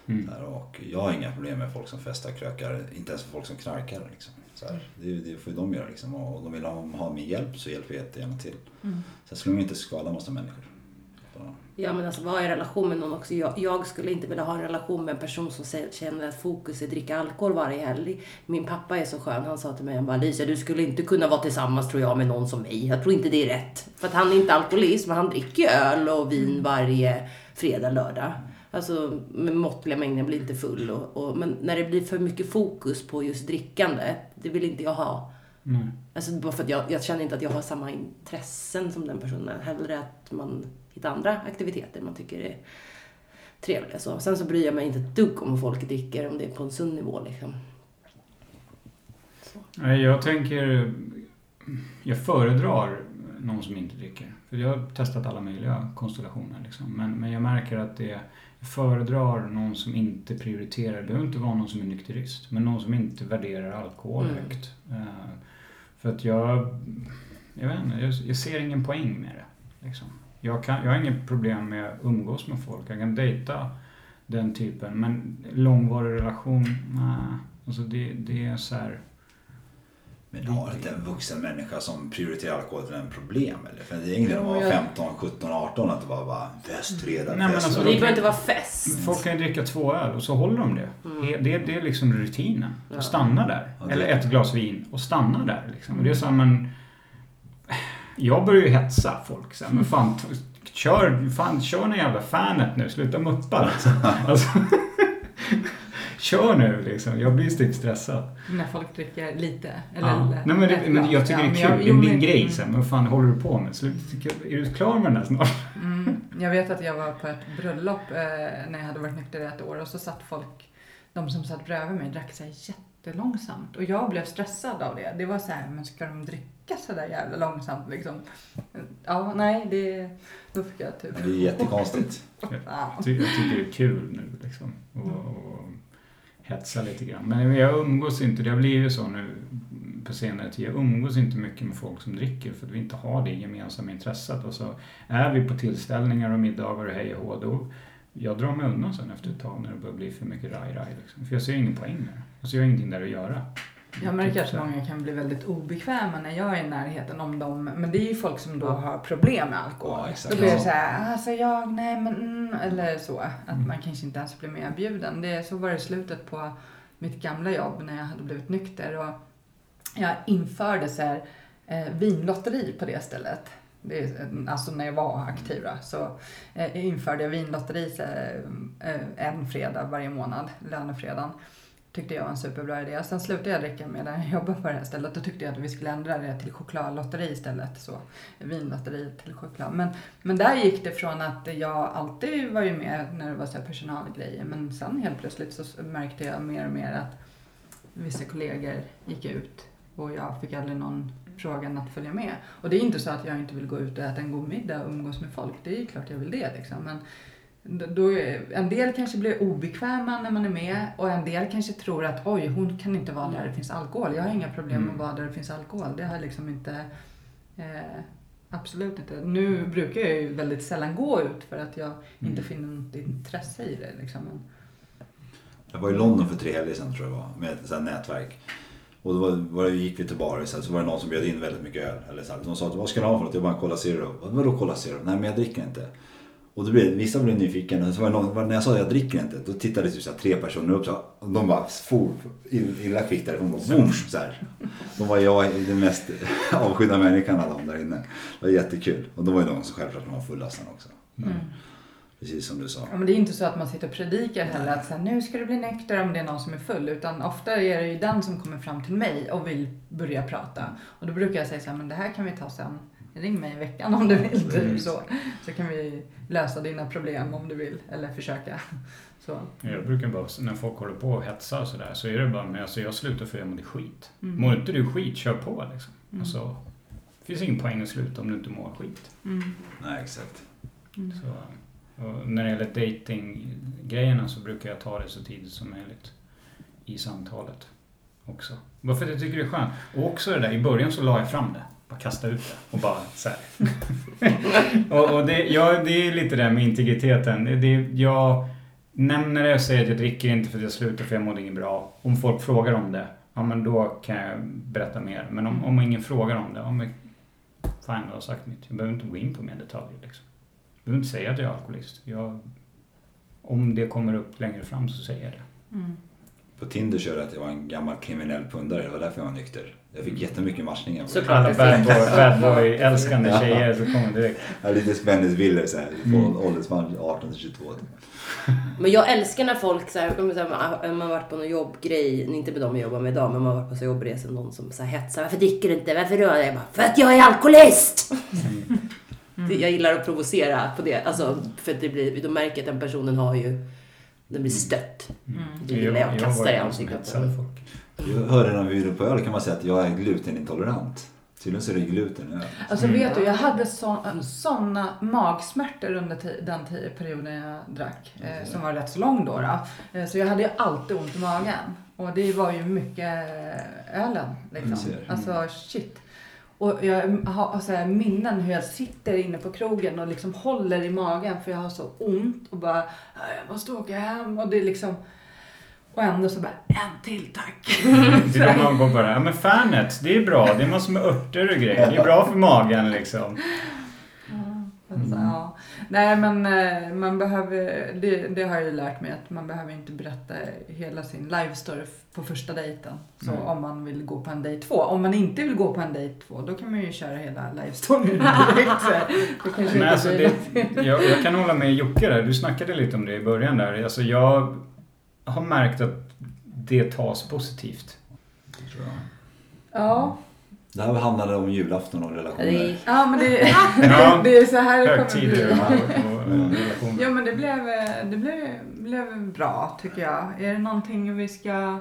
Mm. Här, och jag har inga problem med folk som festar, krökar, inte ens folk som knarkar. Liksom. Så här, det, det får ju de göra liksom. Och de vill ha, ha min hjälp så hjälper jag jättegärna till. Mm. Sen skulle man inte skada massa människor. Ja men alltså vara i relation med någon också. Jag, jag skulle inte vilja ha en relation med en person som känner att fokus är att dricka alkohol varje helg. Min pappa är så skön. Han sa till mig, han bara Alicia du skulle inte kunna vara tillsammans tror jag med någon som mig. Jag tror inte det är rätt. För att han är inte alkoholist men han dricker öl och vin varje fredag, lördag. Alltså med måttliga mängder, blir inte full. Och, och, men när det blir för mycket fokus på just drickandet, det vill inte jag ha. Nej. Alltså bara för att jag, jag känner inte att jag har samma intressen som den personen. Hellre att man hittar andra aktiviteter man tycker är trevliga. Så. Sen så bryr jag mig inte ett dugg om vad folk dricker, om det är på en sund nivå liksom. Så. Jag tänker... Jag föredrar någon som inte dricker. För jag har testat alla möjliga konstellationer. Liksom. Men, men jag märker att det... Jag föredrar någon som inte prioriterar. Det behöver inte vara någon som är nykterist. Men någon som inte värderar alkohol Mm. högt. Eh, för att jag... Jag vet inte, jag, jag ser ingen poäng med det. Liksom. Jag, kan, jag har inget problem med att umgås med folk. Jag kan dejta den typen. Men långvarig relation, nej. Alltså det, det är så här... Men har inte en vuxen människa som prioriterar alkohol till en problem? Eller? För det är ingen att vara jag- 15, 17, 18 att det bara var fest, fredag, Nej, men fest. alltså, det behöver inte vara fest. Folk kan ju dricka två öl och så håller de det. Mm. Det, det är liksom rutinen. Ja. Och stanna där. Ja, Eller ett glas vin och stanna där. Liksom. Och det är så här, men... Jag börjar ju hetsa folk sen. Men fan, kör, fan, kör ni jävla fanet nu. Sluta muppa alltså. alltså. Kör nu liksom. Jag blir typ stressad. När folk dricker lite. Eller Ja. eller Nej, men, det, men jag tycker Ja, det är jag- kul. jo, det blir en men- grej sen. Men vad fan håller du på med? Slut, är du klar med den där snart? Mm, jag vet att jag var på ett bröllop eh, när jag hade varit nykter i ett år och så satt folk, de som satt bredvid mig drack så här jättelångsamt. Och jag blev stressad av det. Det var så här, men ska de dricka så där jävla långsamt liksom? Ja, nej, det, då fick jag typ... Det är jättekonstigt. Ja. Ty- Jag tycker det är kul nu liksom. Och, och hetsa lite grann. Men jag umgås inte, det har blivit så nu på senare tid. Jag umgås inte mycket med folk som dricker för att vi inte har det gemensamma intresset. Och så är vi på tillställningar och middagar och hej och hå, då jag drar mig undan sen efter ett tag när det börjar bli för mycket raj-raj. Liksom. För jag ser ingen poäng med det. Alltså jag har ingenting där att göra. Jag märker att Typ många kan bli väldigt obekväma när jag är i närheten om dem. Men det är ju folk som då har problem med alkohol. Ja, exakt. Då blir det så här, alltså jag, nej men mm, eller så. Att Mm. man kanske inte ens blir medbjuden. Det, så var det i slutet på mitt gamla jobb när jag hade blivit nykter. Och jag införde så här, eh, vinlotteri på det stället. Det eh, alltså när jag var aktiv då, så eh, införde jag vinlotteri eh, en fredag varje månad, lönefredagen. Tyckte jag var en superbra idé. Sen slutade jag dricka med när jag jobbade på det här stället. Då tyckte jag att vi skulle ändra det till chokladlotteri istället. Så vinlotteri till choklad. Men, men där gick det från att jag alltid var ju med när det var så här personalgrejer. Men sen helt plötsligt så märkte jag mer och mer att vissa kollegor gick ut och jag fick aldrig någon frågan att följa med. Och det är inte så att jag inte vill gå ut och äta en god middag och umgås med folk. Det är ju klart jag vill det liksom. Men då- en del kanske blir obekväma när man är med och en del kanske tror att oj, hon kan inte vara där det finns alkohol. Jag har inga problem med att vara där det finns alkohol. Det har liksom inte... Eh, absolut inte. Nu brukar jag ju väldigt sällan gå ut för att jag inte finner något intresse i det. Liksom. Jag var i London för tre helger sedan tror jag det var, med ett nätverk. Och då var, var, gick vi till bar så, var det någon som bjöd in väldigt mycket öl. Eller så här, de sa att vad ska du ha för något? Jag bara Cola Zero. "Vad- Vadå Cola Zero? Nej men jag dricker inte. Och då blev, vissa blev nyfikna. Så var någon, när jag sa att jag dricker inte, då tittade typ så här, tre personer upp så, här, och de bara for illa kvickt därifrån. Bara, boom, så här. Då var jag den mest avskydda människan av dem där inne. Det var jättekul. Och då var ju de som självklart var fulla sen också. mm. Precis som du sa. Ja, men det är inte så att man sitter och predikar heller att så här, nu ska du bli nykter om det är någon som är full. Utan ofta är det ju den som kommer fram till mig och vill börja prata. Och då brukar jag säga så här, men det här kan vi ta sen. Ring mig i veckan om du vill. Typ, så. så kan vi lösa dina problem om du vill. Eller försöka. Så. Jag brukar bara, när folk håller på och hetsar och sådär, så är det bara, men alltså jag slutar för jag mår skit. Mm. Mår inte du skit, kör på liksom. Mm. Alltså, det finns ingen poäng att sluta om du inte mår skit. Mm. Nej exakt. Mm. Så, och när det gäller dating-grejerna så brukar jag ta det så tidigt som möjligt i samtalet också. Bara för att jag tycker det är skönt. Och också det där, i början så la jag fram det. Bara kasta ut det och bara så här. och och det, ja, det är lite det här med integriteten. Det, det, jag nämner det och säger att jag dricker inte för att jag slutar för jag mådde inget bra. Om folk frågar om det, ja men då kan jag berätta mer. Men om, om ingen frågar om det, ja men fine, jag har sagt mitt. Jag behöver inte gå in på mer detaljer liksom. Jag behöver inte säga att jag är alkoholist. Jag, om det kommer upp längre fram så säger jag det. Mm. På Tinder körde jag att jag var en gammal kriminell pundare. Det var därför jag var nykter. Jag fick jättemycket matchningar. Så- Alla det bad boy, bad boy älskande Ja. tjejer så kommer direkt. Jag hade lite spännvidder så här. På Mm. åldersspann 18 till 22. Men jag älskar när folk så här, man har varit på någon jobbgrej, inte med dem jag jobbar med idag, men man har varit på så jobbresa någon som så här hetsar. Varför dricker du inte? Varför då? Jag bara, för att jag är alkoholist! Det, jag gillar att provocera på det. Alltså, för att det blir, de märker att den personen har ju, den blir stött. Mm. Det gillar jag att kasta i ansiktet på folk. Jag hörde när vi var på öl kan man säga att jag är glutenintolerant. Tydligen så är det gluten i öl. Alltså Mm. vet du, jag hade sådana magsmärtor under den perioden jag drack. Eh, som var rätt så lång då. då. Eh, så jag hade ju alltid ont i magen. Och det var ju mycket ölen. Liksom. Jag ser. Alltså shit. Och jag har så här minnen hur jag sitter inne på krogen och liksom håller i magen för jag har så ont och bara "Ja, jag måste åka hem och det är liksom och ändå så bara en till tack. Det är då man går bara, ja men Fanet, det är bra. Det är massor med örter och grejer. Det är bra för magen liksom. Alltså, ja. Nej men eh, man behöver, det, det har jag ju lärt mig att man behöver inte berätta hela sin life story på första dejten. Så Mm. om man vill gå på en dejt två. Om man inte vill gå på en dejt två då kan man ju köra hela life storyn direkt. Men alltså, det, jag, jag kan hålla med Jocke där. Du snackade lite om det i början där. Alltså, jag har märkt att det tas positivt. Tror Det här handlade om julafton och relationer. Ja men det, Ja. det är så här det kommer bli. och, och. Ja men det blev, det blev, blev bra tycker jag. Är det någonting vi ska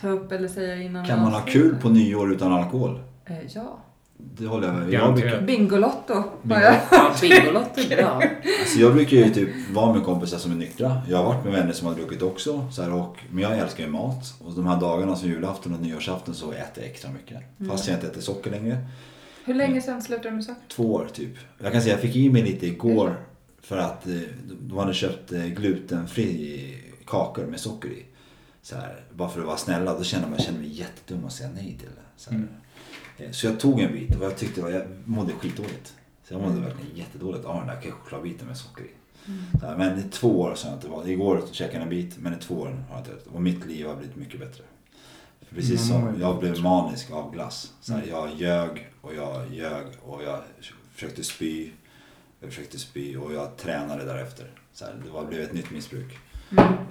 ta upp eller säga innan Kan man ha kul på nyår utan alkohol? Eh, ja. Det håller jag med jag Garanterat. brukar, Bingolotto. Bingolotto är bra. alltså jag brukar ju typ vara med kompisar som är nyktra. Jag har varit med vänner som har druckit också. Så här, och, men jag älskar ju mat. Och de här dagarna som julafton och nyårsafton så äter jag extra mycket. Fast jag inte äter socker längre. Hur länge sedan slutade du med socker? Två år typ. Jag kan säga jag fick i mig lite igår för att eh, de hade köpt eh, glutenfri kakor med socker i. Så här, bara för att vara snälla. Då kände man, kände mig jättedum att säga nej till det. Så, jag tog en bit och jag tyckte jag mådde skitdåligt. Så jag mådde verkligen jättedåligt av den där chokladbiten med socker i. Här, men i två år har jag inte varit. Igår käkade jag en bit men i två år har jag inte ätit. Och mitt liv har blivit mycket bättre. För precis Mm, som jag blev manisk av glass. Så här, jag ljög och jag ljög och jag försökte spy. Jag försökte spy och jag tränade därefter. Så här, det var, blev ett nytt missbruk.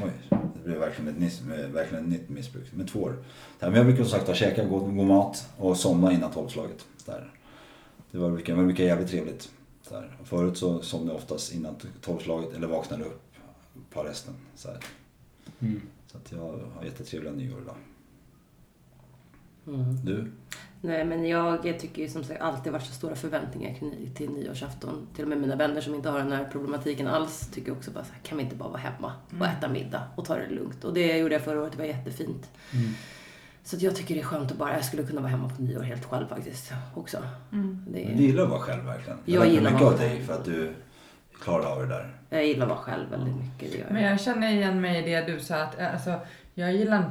Oj, det blev verkligen ett, nyss, verkligen ett nytt missbruk. Med två år. Men jag brukar som sagt käka god, god mat och somna innan tolvslaget. Det var mycket, mycket jävligt trevligt. Och förut så somnade jag oftast innan tolvslaget eller vaknade upp på resten. Så. Mm. så att jag har jättetrevliga nyår idag. Mm. Du? Nej, men jag tycker ju som sagt alltid varit så stora förväntningar kring- till nyårsafton. Till och med mina vänner som inte har den här problematiken alls tycker också bara så här, kan vi inte bara vara hemma och äta middag och ta det lugnt? Och det gjorde jag förra året, det var jättefint. Mm. Så att jag tycker det är skönt att bara, jag skulle kunna vara hemma på nyår helt själv faktiskt också. Mm. Det Du är, gillar att vara själv verkligen. Jag mig gillar att mycket vara av dig själv. för att du klarade av det där. jag gillar att vara själv väldigt mycket, det gör Men jag. jag känner igen mig i det du sa att eh, alltså, jag gillar inte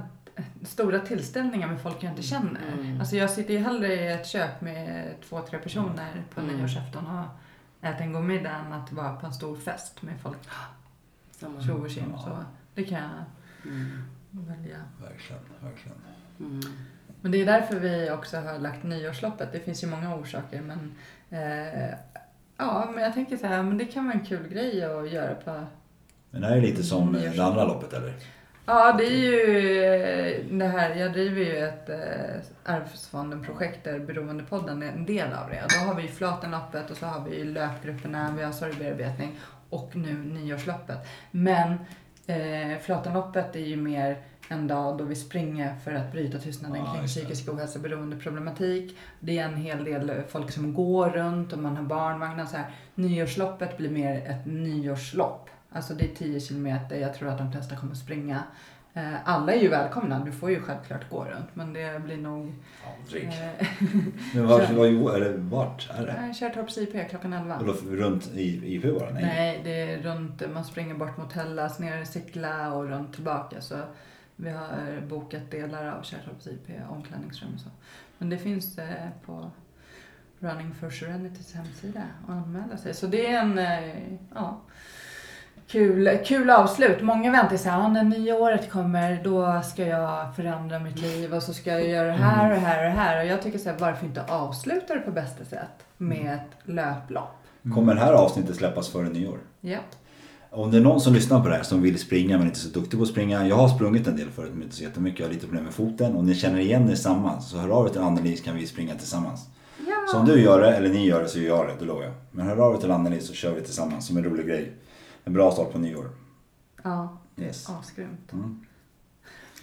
stora tillställningar med folk jag inte känner. Mm. Alltså jag sitter ju hellre i ett kök med två, tre personer på Mm. nyårsafton och äter en god middag än att vara på en stor fest med folk Samma. tjo och tjim. Så det kan jag Mm. välja. Verkligen, verkligen. Mm. Men det är därför vi också har lagt nyårsloppet. Det finns ju många orsaker men eh, ja, men jag tänker så här, men det kan vara en kul grej att göra på Men det här är lite som det andra loppet eller? Ja, det är ju eh, det här. Jag driver ju ett eh, Arvsfonden-projekt där Beroendepodden är en del av det. Då har vi ju Flatenloppet och så har vi löpgrupperna, vi har sorgbearbetning och nu nyårsloppet. Men eh, Flatenloppet är ju mer en dag då vi springer för att bryta tystnaden Ja, kring psykisk ohälsa, beroendeproblematik. Det är en hel del folk som går runt och man har barnvagnar. Så här. Nyårsloppet blir mer ett nyårslopp. Alltså det är 10 kilometer, jag tror att de flesta kommer springa. Eh, Alla är ju välkomna, du får ju självklart gå runt men det blir nog... Aldrig. Eh, Men vart, var, eller vart är det? Kärrtorps IP klockan 11. Vadå, runt i IP bara? Nej. Nej, det är runt, man springer bort mot Hellas, ner i Sickla och runt tillbaka. Så vi har bokat delar av Kärrtorps IP, omklädningsrum och så. Men det finns eh, på Running for Serenitys hemsida att anmäla sig. Så det är en, ja, kul, kul avslut. Många väntar sig att när nya året kommer då ska jag förändra mitt liv och så ska jag göra det här och det här och det här. Och jag tycker så här, varför inte avsluta det på bästa sätt med ett löplopp? Kommer det här avsnittet släppas före nyår? Ja. Om det är någon som lyssnar på det här som vill springa men inte är så duktig på att springa. Jag har sprungit en del förut men inte så jättemycket. Jag har lite problem med foten. Om ni känner igen er tillsammans så hör av er till Anneli så kan vi springa tillsammans. Ja. Så om du gör det eller ni gör det så gör jag det, det lovar jag. Men hör av er till Anneli så kör vi tillsammans som en rolig grej. En bra start på nyår. Ja, Yes. asgrymt. Mm.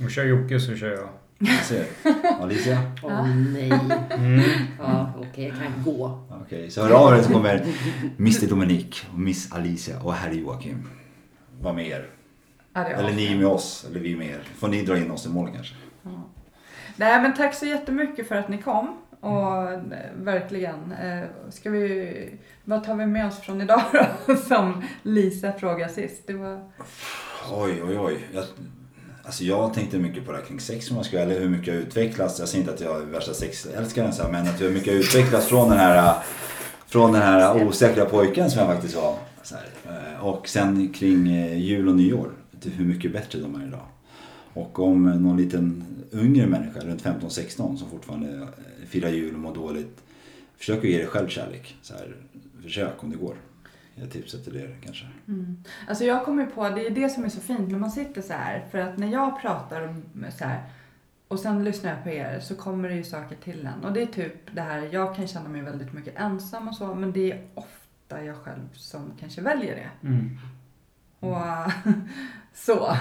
Och kör Jocke så kör jag. Jag ser. Alicia? Åh nej. Mm. Ja, okej, jag kan gå. Okej, så hör av er så kommer Mr Dominik och Miss Alicia och herr Joakim vara med er. Ja, Eller ni med oss, eller vi med er. Får ni dra in oss i mål kanske. Ja. Nej men tack så jättemycket för att ni kom. Och eh, verkligen. Eh, ska vi, vad tar vi med oss från idag då? Som Lisa frågade sist. Det var, Oj, oj, oj. Jag, alltså jag tänkte mycket på det här kring sex om jag ska eller hur mycket jag utvecklats. Jag säger inte att jag är värsta sexälskaren så här, men att hur mycket jag utvecklats från den här från den här osäkra pojken som jag faktiskt var. Eh, Och sen kring eh, jul och nyår. Hur mycket bättre de är idag. Och om någon liten yngre människa, runt 15-16, som fortfarande firar jul och mår dåligt. Försök att ge dig själv kärlek. Så här, försök om det går. Jag tipset till er kanske. mm. Alltså jag kommer på, det är det som är så fint när man sitter så här. För att när jag pratar om så här och sen lyssnar jag på er så kommer det ju saker till en. Och det är typ det här, jag kan känna mig väldigt mycket ensam och så. Men det är ofta jag själv som kanske väljer det. Mm. Och så.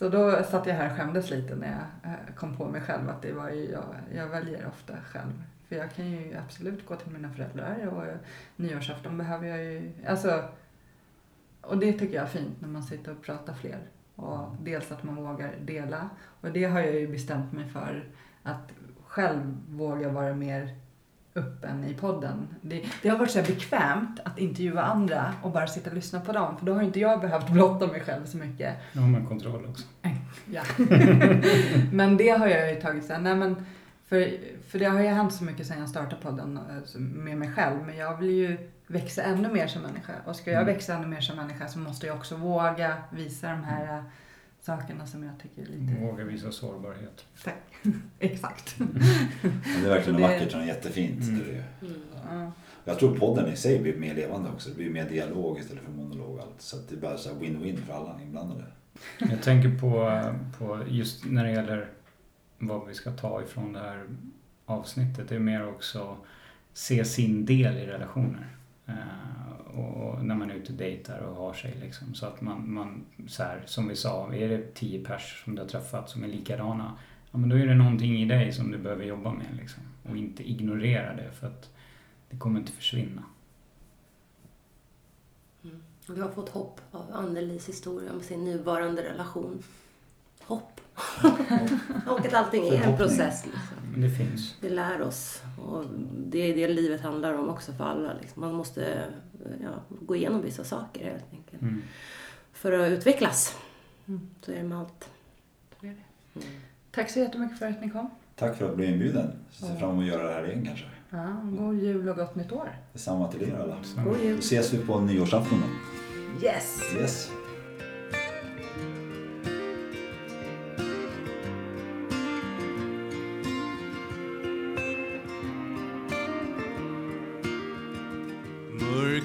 Så då satt jag här och skämdes lite när jag eh, kom på mig själv att det var ju jag, jag väljer ofta själv. För jag kan ju absolut gå till mina föräldrar och nyårsafton behöver jag ju, alltså och det tycker jag är fint när man sitter och pratar fler. Och dels att man vågar dela. Och det har jag ju bestämt mig för att själv våga vara mer öppen i podden. Det, det har varit så bekvämt att intervjua andra och bara sitta och lyssna på dem. För då har inte jag behövt blotta mig själv så mycket. Nu har man kontroll också. Ja. men det har jag ju tagit här, nej men för, för det har ju hänt så mycket sedan jag startade podden eh, med mig själv. Men jag vill ju växa ännu mer som människa. Och ska jag Mm. växa ännu mer som människa så måste jag också våga visa de här äh, sakerna som jag tycker är lite... Våga visa sårbarhet. Tack. Exakt. Men det är verkligen Det- vackert och jättefint. Mm. Det. Mm. Ja. Jag tror podden i sig blir mer levande också. Det blir mer dialog istället för monolog och allt. Så att det är bara så win-win för alla inblandade. Jag tänker på, på just när det gäller vad vi ska ta ifrån det här avsnittet. Det är mer också se sin del i relationer. Och när man är ute och dejtar och har sig liksom. Så att man, man så här, som vi sa, är det tio pers som du har träffat som är likadana. Ja men då är det någonting i dig som du behöver jobba med liksom. Och inte ignorera det för att det kommer inte försvinna. Mm. Vi har fått hopp av Annelies historia om sin nuvarande relation. Hopp. och att allting är en process. Liksom. Det finns. Det lär oss. Och det är det livet handlar om också för alla. Liksom. Man måste ja, gå igenom vissa saker helt enkelt. Mm. För att utvecklas. Mm. Så är det med allt. Så är det. Mm. Tack så jättemycket för att ni kom. Tack för att bli inbjuden. Ser Ja. fram emot att göra det här igen kanske. Ja, god jul och gott nytt år. Detsamma till er alla. God Då jul. ses vi på nyårsafton då. Yes! Yes.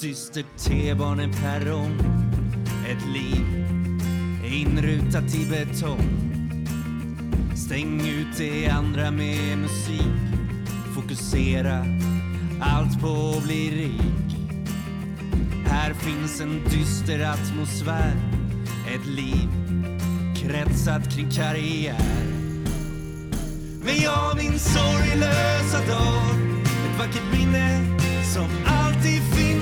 dyster T-baneperrong typ Ett liv inrutat i betong. Stäng ut det andra med musik. Fokusera allt på att bli rik. Här finns en dyster atmosfär. Ett liv kretsat kring karriär. Men jag minns sorglösa dag. Ett vackert minne som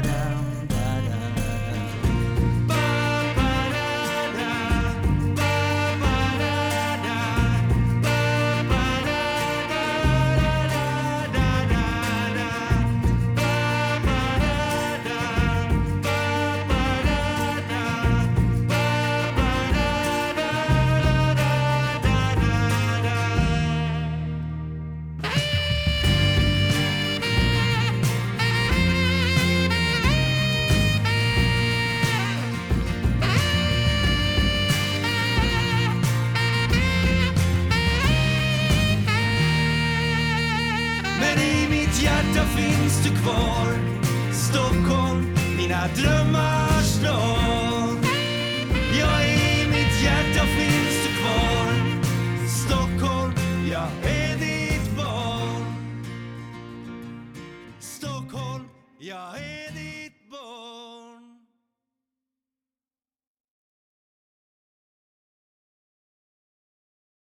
da,